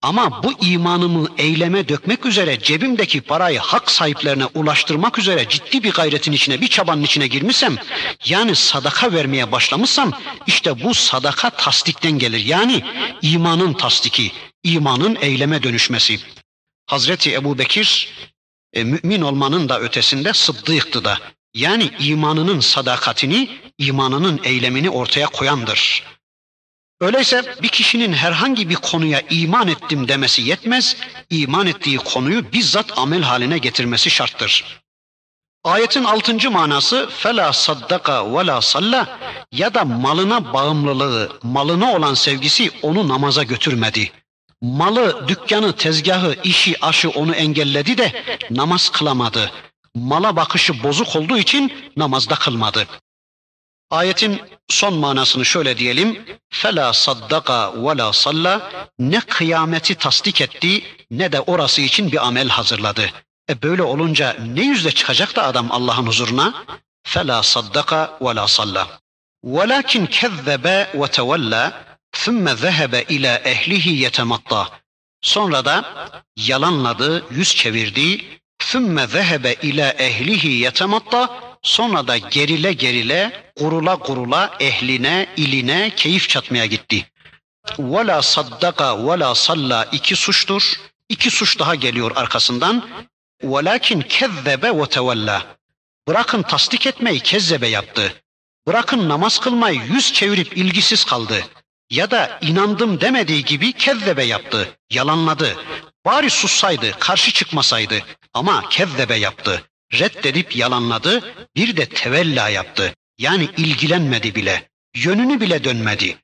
Ama bu imanımı eyleme dökmek üzere cebimdeki parayı hak sahiplerine ulaştırmak üzere ciddi bir gayretin içine, bir çabanın içine girmişsem, yani sadaka vermeye başlamışsam, işte bu sadaka tasdikten gelir. Yani imanın tasdiki, imanın eyleme dönüşmesi. Hazreti Ebu Bekir, e, mümin olmanın da ötesinde sıddıktı da. Yani imanının sadakatini, imanının eylemini ortaya koyandır. Öyleyse bir kişinin herhangi bir konuya iman ettim demesi yetmez, iman ettiği konuyu bizzat amel haline getirmesi şarttır. Ayetin altıncı manası fela saddaka ve la salla ya da malına bağımlılığı, malına olan sevgisi onu namaza götürmedi. Malı, dükkanı, tezgahı, işi, aşı onu engelledi de namaz kılamadı. Mala bakışı bozuk olduğu için namazda kılmadı. Ayetin son manasını şöyle diyelim. Fela saddaka ve la salla ne kıyameti tasdik etti ne de orası için bir amel hazırladı. E böyle olunca ne yüzle çıkacak da adam Allah'ın huzuruna? Fela saddaka ve la salla. Velakin kezzebe ve tevella thumme zehebe ila ehlihi yetematta. Sonra da yalanladı, yüz çevirdi. Thumme zehebe ila ehlihi yetematta Sonra da gerile gerile, kurula kurula ehline, iline keyif çatmaya gitti. Vela saddaka vela salla iki suçtur. İki suç daha geliyor arkasından. Velakin kezzebe ve tevella. Bırakın tasdik etmeyi kezzebe yaptı. Bırakın namaz kılmayı yüz çevirip ilgisiz kaldı. Ya da inandım demediği gibi kezzebe yaptı, yalanladı. Bari sussaydı, karşı çıkmasaydı ama kezzebe yaptı Reddedip yalanladı, bir de tevella yaptı. Yani ilgilenmedi bile, yönünü bile dönmedi.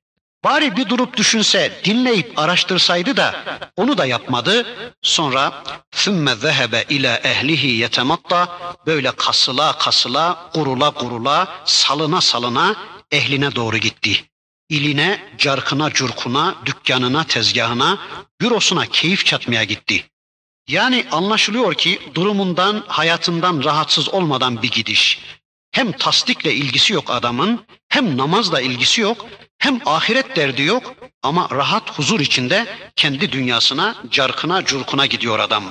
Bari bir durup düşünse, dinleyip araştırsaydı da onu da yapmadı. Sonra ثُمَّ ذَهَبَ ila ehlihi yetematta böyle kasıla kasıla, kurula kurula, salına salına ehline doğru gitti. İline, carkına, curkuna, dükkanına, tezgahına, bürosuna keyif çatmaya gitti. Yani anlaşılıyor ki durumundan, hayatından rahatsız olmadan bir gidiş. Hem tasdikle ilgisi yok adamın, hem namazla ilgisi yok, hem ahiret derdi yok ama rahat huzur içinde kendi dünyasına, carkına, curkuna gidiyor adam.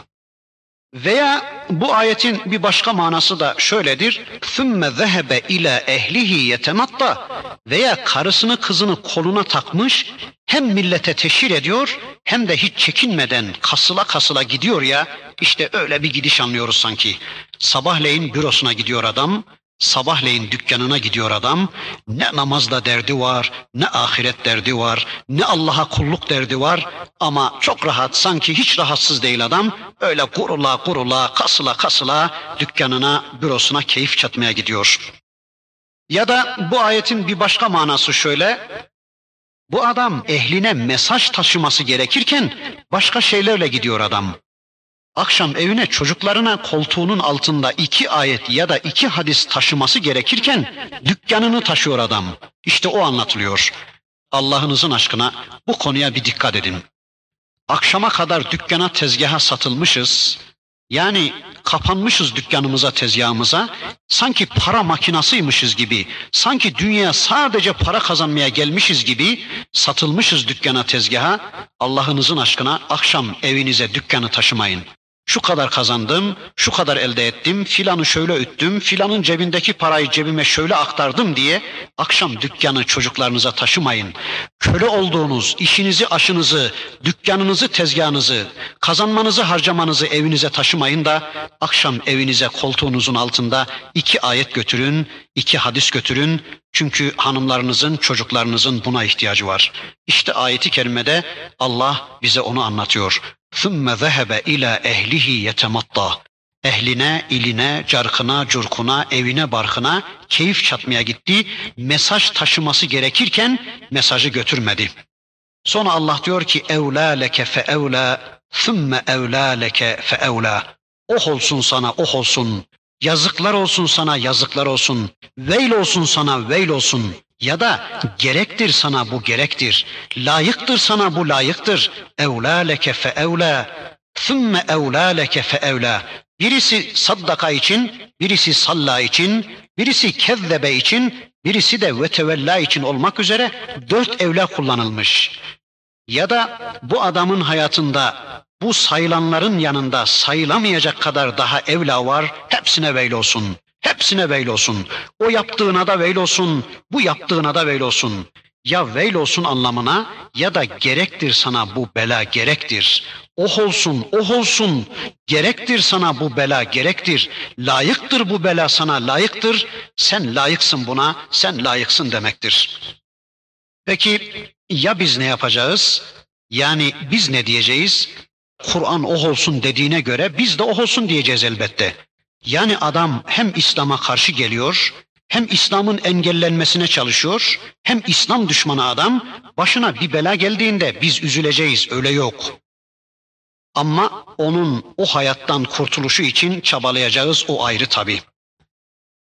Veya bu ayetin bir başka manası da şöyledir. Sümme zehebe ile ehlihi yetematta veya karısını kızını koluna takmış hem millete teşhir ediyor hem de hiç çekinmeden kasıla kasıla gidiyor ya işte öyle bir gidiş anlıyoruz sanki. Sabahleyin bürosuna gidiyor adam, Sabahleyin dükkanına gidiyor adam. Ne namazda derdi var, ne ahiret derdi var, ne Allah'a kulluk derdi var. Ama çok rahat, sanki hiç rahatsız değil adam. Öyle kurula kurula, kasıla kasıla dükkanına, bürosuna keyif çatmaya gidiyor. Ya da bu ayetin bir başka manası şöyle. Bu adam ehline mesaj taşıması gerekirken başka şeylerle gidiyor adam. Akşam evine çocuklarına koltuğunun altında iki ayet ya da iki hadis taşıması gerekirken dükkanını taşıyor adam. İşte o anlatılıyor. Allah'ınızın aşkına bu konuya bir dikkat edin. Akşama kadar dükkana tezgaha satılmışız. Yani kapanmışız dükkanımıza, tezgahımıza. Sanki para makinasıymışız gibi, sanki dünyaya sadece para kazanmaya gelmişiz gibi satılmışız dükkana, tezgaha. Allah'ınızın aşkına akşam evinize dükkanı taşımayın şu kadar kazandım, şu kadar elde ettim, filanı şöyle üttüm, filanın cebindeki parayı cebime şöyle aktardım diye akşam dükkanı çocuklarınıza taşımayın. Köle olduğunuz, işinizi, aşınızı, dükkanınızı, tezgahınızı, kazanmanızı, harcamanızı evinize taşımayın da akşam evinize koltuğunuzun altında iki ayet götürün, iki hadis götürün. Çünkü hanımlarınızın, çocuklarınızın buna ihtiyacı var. İşte ayeti kerimede Allah bize onu anlatıyor. ثُمَّ ذَهَبَ اِلَى ehlihi yetematta. Ehline, iline, carkına, curkuna, evine, barkına keyif çatmaya gitti. Mesaj taşıması gerekirken mesajı götürmedi. Sonra Allah diyor ki evlâ leke fe evlâ thumme evlâ leke fe evlâ. Oh olsun sana, oh olsun. Yazıklar olsun sana, yazıklar olsun. Veil olsun sana, veil olsun. Ya da gerektir sana bu gerektir. Layıktır sana bu layıktır. Evlâ leke fe evlâ. Thümme evlâ leke fe evlâ. Birisi saddaka için, birisi salla için, birisi kezzebe için, birisi de vetevella için olmak üzere dört evla kullanılmış. Ya da bu adamın hayatında bu sayılanların yanında sayılamayacak kadar daha evla var. Hepsine veil olsun. Hepsine veil olsun. O yaptığına da veil olsun, bu yaptığına da veil olsun. Ya veil olsun anlamına ya da gerektir sana bu bela gerektir. Oh olsun, oh olsun. Gerektir sana bu bela gerektir. Layıktır bu bela sana layıktır. Sen layıksın buna, sen layıksın demektir. Peki ya biz ne yapacağız? Yani biz ne diyeceğiz? Kur'an oh olsun dediğine göre biz de oh olsun diyeceğiz elbette. Yani adam hem İslam'a karşı geliyor, hem İslam'ın engellenmesine çalışıyor, hem İslam düşmanı adam başına bir bela geldiğinde biz üzüleceğiz öyle yok. Ama onun o hayattan kurtuluşu için çabalayacağız o ayrı tabi.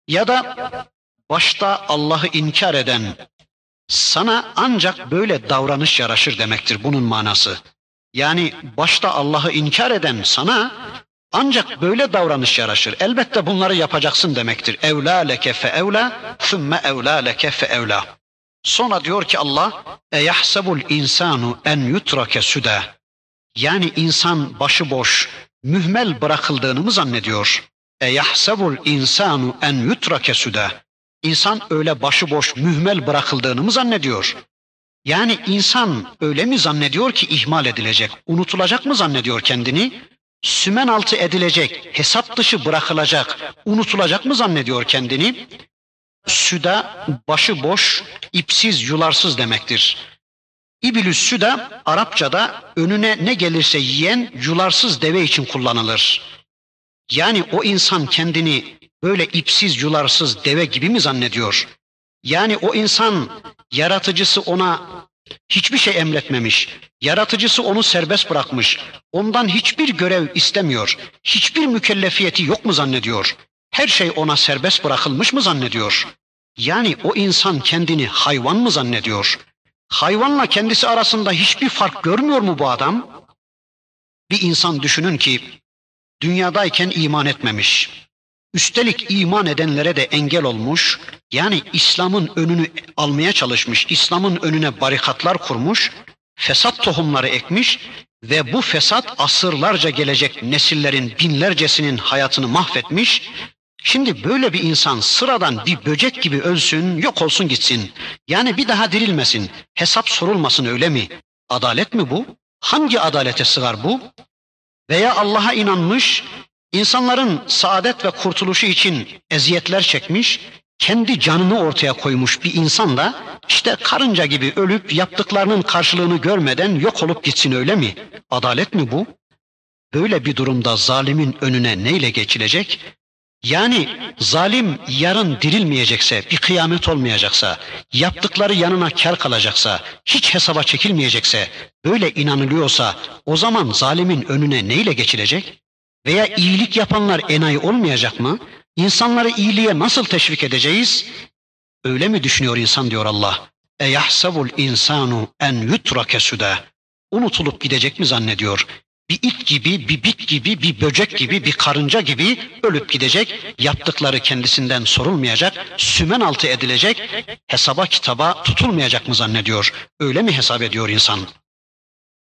Ya da başta Allah'ı inkar eden sana ancak böyle davranış yaraşır demektir bunun manası. Yani başta Allah'ı inkar eden sana ancak böyle davranış yaraşır. Elbette bunları yapacaksın demektir. Evla leke fe evla, thumme evla leke fe evla. Sonra diyor ki Allah, eyahsebul insanu en yutrake süde. Yani insan başıboş, mühmel bırakıldığını mı zannediyor? Eyahsebul insanu en yutrake süde. İnsan öyle başıboş, mühmel bırakıldığını mı zannediyor? Yani insan öyle mi zannediyor ki ihmal edilecek, unutulacak mı zannediyor kendini? Sümen altı edilecek, hesap dışı bırakılacak, unutulacak mı zannediyor kendini? Süda başı boş, ipsiz, yularsız demektir. İbilüs süda Arapçada önüne ne gelirse yiyen yularsız deve için kullanılır. Yani o insan kendini böyle ipsiz, yularsız deve gibi mi zannediyor? Yani o insan yaratıcısı ona hiçbir şey emretmemiş. Yaratıcısı onu serbest bırakmış. Ondan hiçbir görev istemiyor. Hiçbir mükellefiyeti yok mu zannediyor? Her şey ona serbest bırakılmış mı zannediyor? Yani o insan kendini hayvan mı zannediyor? Hayvanla kendisi arasında hiçbir fark görmüyor mu bu adam? Bir insan düşünün ki dünyadayken iman etmemiş. Üstelik iman edenlere de engel olmuş. Yani İslam'ın önünü almaya çalışmış. İslam'ın önüne barikatlar kurmuş. Fesat tohumları ekmiş ve bu fesat asırlarca gelecek nesillerin binlercesinin hayatını mahvetmiş. Şimdi böyle bir insan sıradan bir böcek gibi ölsün, yok olsun gitsin. Yani bir daha dirilmesin, hesap sorulmasın öyle mi? Adalet mi bu? Hangi adalete sığar bu? Veya Allah'a inanmış, insanların saadet ve kurtuluşu için eziyetler çekmiş, kendi canını ortaya koymuş bir insan da işte karınca gibi ölüp yaptıklarının karşılığını görmeden yok olup gitsin öyle mi? Adalet mi bu? Böyle bir durumda zalimin önüne neyle geçilecek? Yani zalim yarın dirilmeyecekse, bir kıyamet olmayacaksa, yaptıkları yanına kar kalacaksa, hiç hesaba çekilmeyecekse, böyle inanılıyorsa o zaman zalimin önüne neyle geçilecek? Veya iyilik yapanlar enayi olmayacak mı? İnsanları iyiliğe nasıl teşvik edeceğiz? Öyle mi düşünüyor insan diyor Allah. Eyahsabul insanu en yutrake suda. Unutulup gidecek mi zannediyor? bir it gibi, bir bit gibi, bir böcek gibi, bir karınca gibi ölüp gidecek. Yaptıkları kendisinden sorulmayacak, sümen altı edilecek, hesaba kitaba tutulmayacak mı zannediyor? Öyle mi hesap ediyor insan?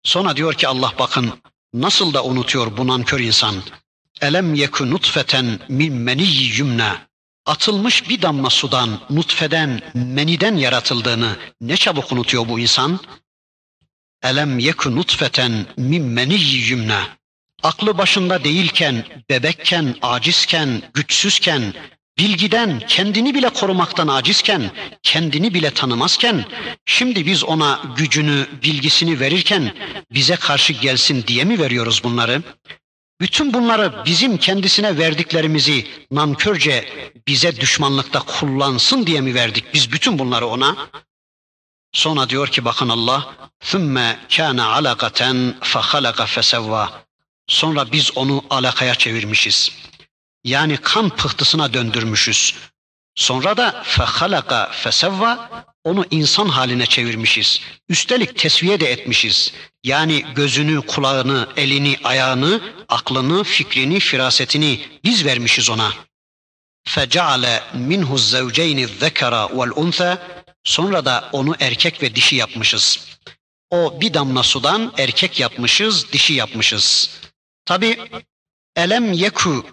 Sonra diyor ki Allah bakın nasıl da unutuyor bu nankör insan. Elem yeku nutfeten min meniyyi yumna. Atılmış bir damla sudan, nutfeden, meniden yaratıldığını ne çabuk unutuyor bu insan? Elem yeku nutfeten min meniyyi yumna. Aklı başında değilken, bebekken, acizken, güçsüzken, bilgiden, kendini bile korumaktan acizken, kendini bile tanımazken, şimdi biz ona gücünü, bilgisini verirken bize karşı gelsin diye mi veriyoruz bunları? Bütün bunları bizim kendisine verdiklerimizi nankörce bize düşmanlıkta kullansın diye mi verdik biz bütün bunları ona? Sonra diyor ki bakın Allah ثُمَّ كَانَ عَلَقَةً فَخَلَقَ فَسَوَّى Sonra biz onu alakaya çevirmişiz. Yani kan pıhtısına döndürmüşüz. Sonra da fehalaka fesevva onu insan haline çevirmişiz. Üstelik tesviye de etmişiz. Yani gözünü, kulağını, elini, ayağını, aklını, fikrini, firasetini biz vermişiz ona. Fecale minhu zevceyni zekara vel unsa sonra da onu erkek ve dişi yapmışız. O bir damla sudan erkek yapmışız, dişi yapmışız. Tabi elem yeku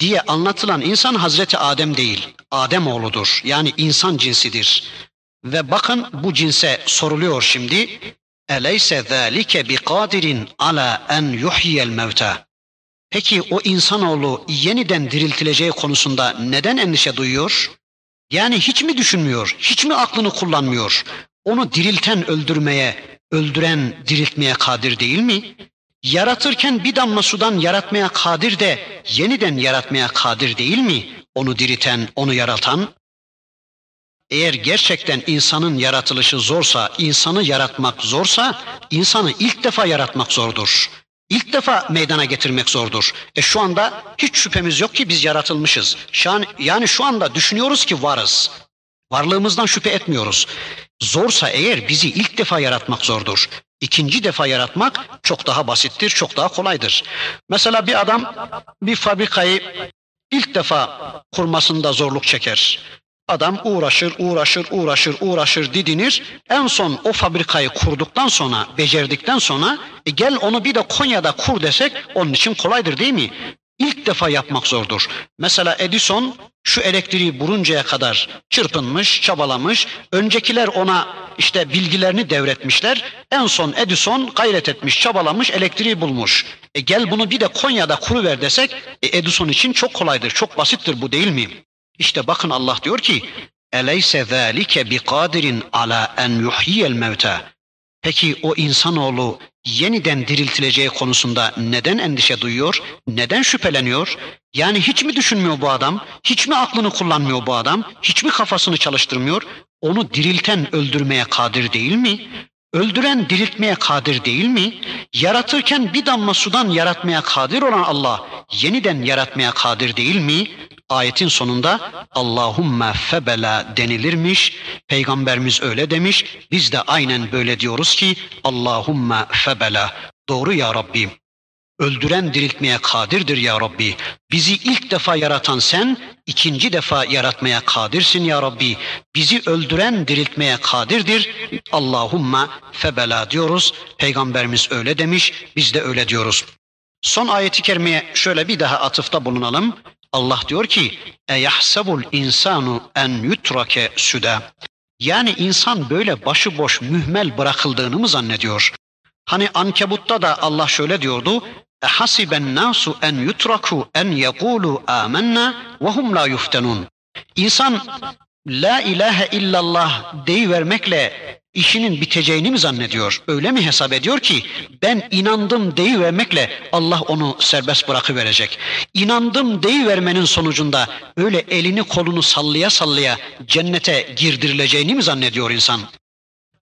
diye anlatılan insan Hazreti Adem değil, Adem oğludur. Yani insan cinsidir. Ve bakın bu cinse soruluyor şimdi. Eleyse zâlike bi kadirin ala en yuhyiyel mevta. Peki o insanoğlu yeniden diriltileceği konusunda neden endişe duyuyor? Yani hiç mi düşünmüyor, hiç mi aklını kullanmıyor? Onu dirilten öldürmeye, öldüren diriltmeye kadir değil mi? Yaratırken bir damla sudan yaratmaya kadir de yeniden yaratmaya kadir değil mi? Onu diriten, onu yaratan. Eğer gerçekten insanın yaratılışı zorsa, insanı yaratmak zorsa, insanı ilk defa yaratmak zordur. İlk defa meydana getirmek zordur. E şu anda hiç şüphemiz yok ki biz yaratılmışız. An, yani şu anda düşünüyoruz ki varız. Varlığımızdan şüphe etmiyoruz. Zorsa eğer bizi ilk defa yaratmak zordur. İkinci defa yaratmak çok daha basittir, çok daha kolaydır. Mesela bir adam bir fabrikayı ilk defa kurmasında zorluk çeker. Adam uğraşır, uğraşır, uğraşır, uğraşır, didinir. En son o fabrikayı kurduktan sonra, becerdikten sonra e gel onu bir de Konya'da kur desek onun için kolaydır değil mi? İlk defa yapmak zordur. Mesela Edison şu elektriği buruncaya kadar çırpınmış, çabalamış. Öncekiler ona işte bilgilerini devretmişler. En son Edison gayret etmiş, çabalamış, elektriği bulmuş. E gel bunu bir de Konya'da kuru ver desek e Edison için çok kolaydır, çok basittir bu değil mi? İşte bakın Allah diyor ki Eleyse zâlike bi kadirin ala en yuhyiyel mevta. Peki o insanoğlu yeniden diriltileceği konusunda neden endişe duyuyor? Neden şüpheleniyor? Yani hiç mi düşünmüyor bu adam? Hiç mi aklını kullanmıyor bu adam? Hiç mi kafasını çalıştırmıyor? Onu dirilten öldürmeye kadir değil mi? Öldüren diriltmeye kadir değil mi? Yaratırken bir damla sudan yaratmaya kadir olan Allah yeniden yaratmaya kadir değil mi? Ayetin sonunda Allahumma febela denilirmiş. Peygamberimiz öyle demiş. Biz de aynen böyle diyoruz ki Allahumma febela. Doğru ya Rabbi. Öldüren diriltmeye kadirdir ya Rabbi. Bizi ilk defa yaratan sen, ikinci defa yaratmaya kadirsin ya Rabbi. Bizi öldüren diriltmeye kadirdir. Allahumma febela diyoruz. Peygamberimiz öyle demiş, biz de öyle diyoruz. Son ayeti kerimeye şöyle bir daha atıfta bulunalım. Allah diyor ki eyahsebul insanu en yutrake süde. Yani insan böyle başıboş mühmel bırakıldığını mı zannediyor? Hani Ankebut'ta da Allah şöyle diyordu. Nasu en yutraku en yekulu amennâ ve hum la yuftenun. İnsan la ilahe illallah deyivermekle işinin biteceğini mi zannediyor? Öyle mi hesap ediyor ki ben inandım deyivermekle Allah onu serbest bırakıverecek. İnandım deyivermenin sonucunda öyle elini kolunu sallaya sallaya cennete girdirileceğini mi zannediyor insan?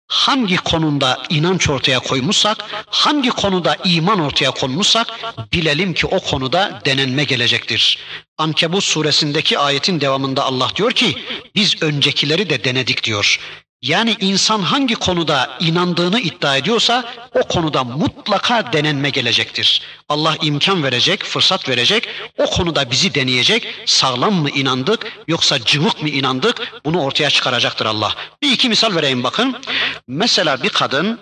Hangi konuda inanç ortaya koymuşsak, hangi konuda iman ortaya konmuşsak bilelim ki o konuda denenme gelecektir. Ankebut suresindeki ayetin devamında Allah diyor ki biz öncekileri de denedik diyor. Yani insan hangi konuda inandığını iddia ediyorsa o konuda mutlaka denenme gelecektir. Allah imkan verecek, fırsat verecek. O konuda bizi deneyecek. Sağlam mı inandık yoksa cıvık mı inandık? Bunu ortaya çıkaracaktır Allah. Bir iki misal vereyim bakın. Mesela bir kadın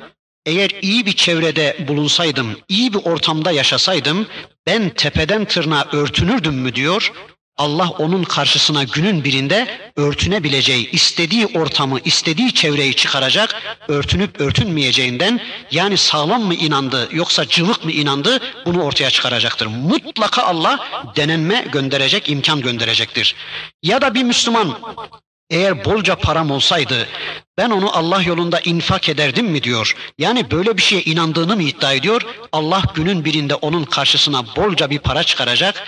eğer iyi bir çevrede bulunsaydım, iyi bir ortamda yaşasaydım ben tepeden tırnağa örtünürdüm mü diyor. Allah onun karşısına günün birinde örtünebileceği, istediği ortamı, istediği çevreyi çıkaracak, örtünüp örtünmeyeceğinden yani sağlam mı inandı yoksa cıvık mı inandı bunu ortaya çıkaracaktır. Mutlaka Allah denenme gönderecek, imkan gönderecektir. Ya da bir Müslüman eğer bolca param olsaydı ben onu Allah yolunda infak ederdim mi diyor. Yani böyle bir şeye inandığını mı iddia ediyor? Allah günün birinde onun karşısına bolca bir para çıkaracak.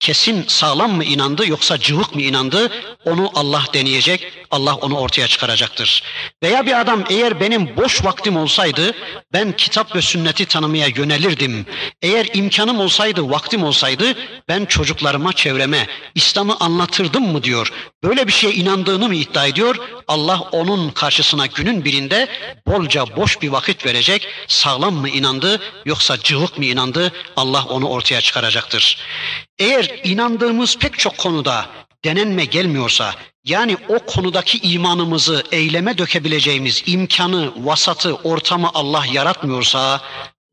Kesin sağlam mı inandı yoksa cıvık mı inandı? Onu Allah deneyecek. Allah onu ortaya çıkaracaktır. Veya bir adam eğer benim boş vaktim olsaydı ben kitap ve sünneti tanımaya yönelirdim. Eğer imkanım olsaydı, vaktim olsaydı ben çocuklarıma, çevreme İslam'ı anlatırdım mı diyor. Böyle bir şeye inandığını mı iddia ediyor? Allah onun karşısına günün birinde bolca boş bir vakit verecek. Sağlam mı inandı yoksa cıvık mı inandı? Allah onu ortaya çıkaracaktır. Eğer inandığımız pek çok konuda denenme gelmiyorsa, yani o konudaki imanımızı eyleme dökebileceğimiz imkanı, vasatı, ortamı Allah yaratmıyorsa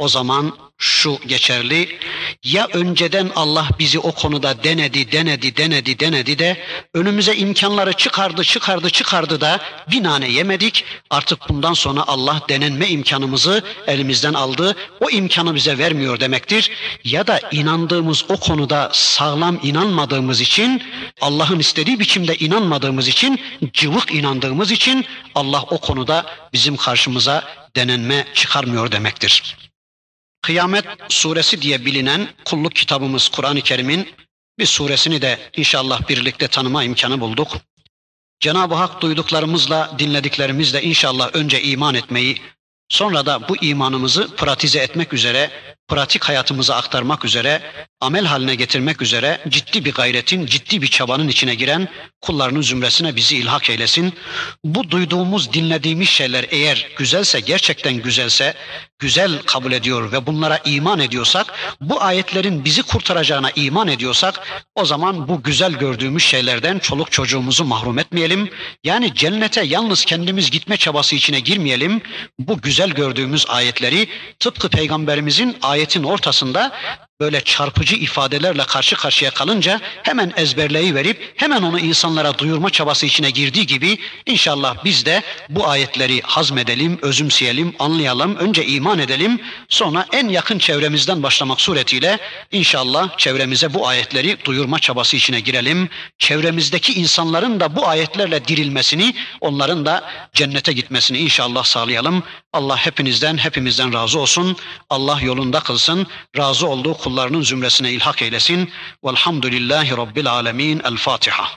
o zaman şu geçerli. Ya önceden Allah bizi o konuda denedi, denedi, denedi, denedi de önümüze imkanları çıkardı, çıkardı, çıkardı da bir nane yemedik. Artık bundan sonra Allah denenme imkanımızı elimizden aldı. O imkanı bize vermiyor demektir. Ya da inandığımız o konuda sağlam inanmadığımız için, Allah'ın istediği biçimde inanmadığımız için, cıvık inandığımız için Allah o konuda bizim karşımıza denenme çıkarmıyor demektir. Kıyamet suresi diye bilinen kulluk kitabımız Kur'an-ı Kerim'in bir suresini de inşallah birlikte tanıma imkanı bulduk. Cenab-ı Hak duyduklarımızla, dinlediklerimizle inşallah önce iman etmeyi, sonra da bu imanımızı pratize etmek üzere pratik hayatımıza aktarmak üzere, amel haline getirmek üzere ciddi bir gayretin, ciddi bir çabanın içine giren kullarının zümresine bizi ilhak eylesin. Bu duyduğumuz, dinlediğimiz şeyler eğer güzelse, gerçekten güzelse, güzel kabul ediyor ve bunlara iman ediyorsak, bu ayetlerin bizi kurtaracağına iman ediyorsak, o zaman bu güzel gördüğümüz şeylerden çoluk çocuğumuzu mahrum etmeyelim. Yani cennete yalnız kendimiz gitme çabası içine girmeyelim. Bu güzel gördüğümüz ayetleri tıpkı peygamberimizin ayetin ortasında böyle çarpıcı ifadelerle karşı karşıya kalınca hemen ezberleyi verip hemen onu insanlara duyurma çabası içine girdiği gibi inşallah biz de bu ayetleri hazmedelim, özümseyelim, anlayalım, önce iman edelim, sonra en yakın çevremizden başlamak suretiyle inşallah çevremize bu ayetleri duyurma çabası içine girelim. Çevremizdeki insanların da bu ayetlerle dirilmesini, onların da cennete gitmesini inşallah sağlayalım. Allah hepinizden, hepimizden razı olsun. Allah yolunda kılsın. Razı olduğu kullarının zümresine ilhak eylesin. Velhamdülillahi Rabbil alemin. El Fatiha.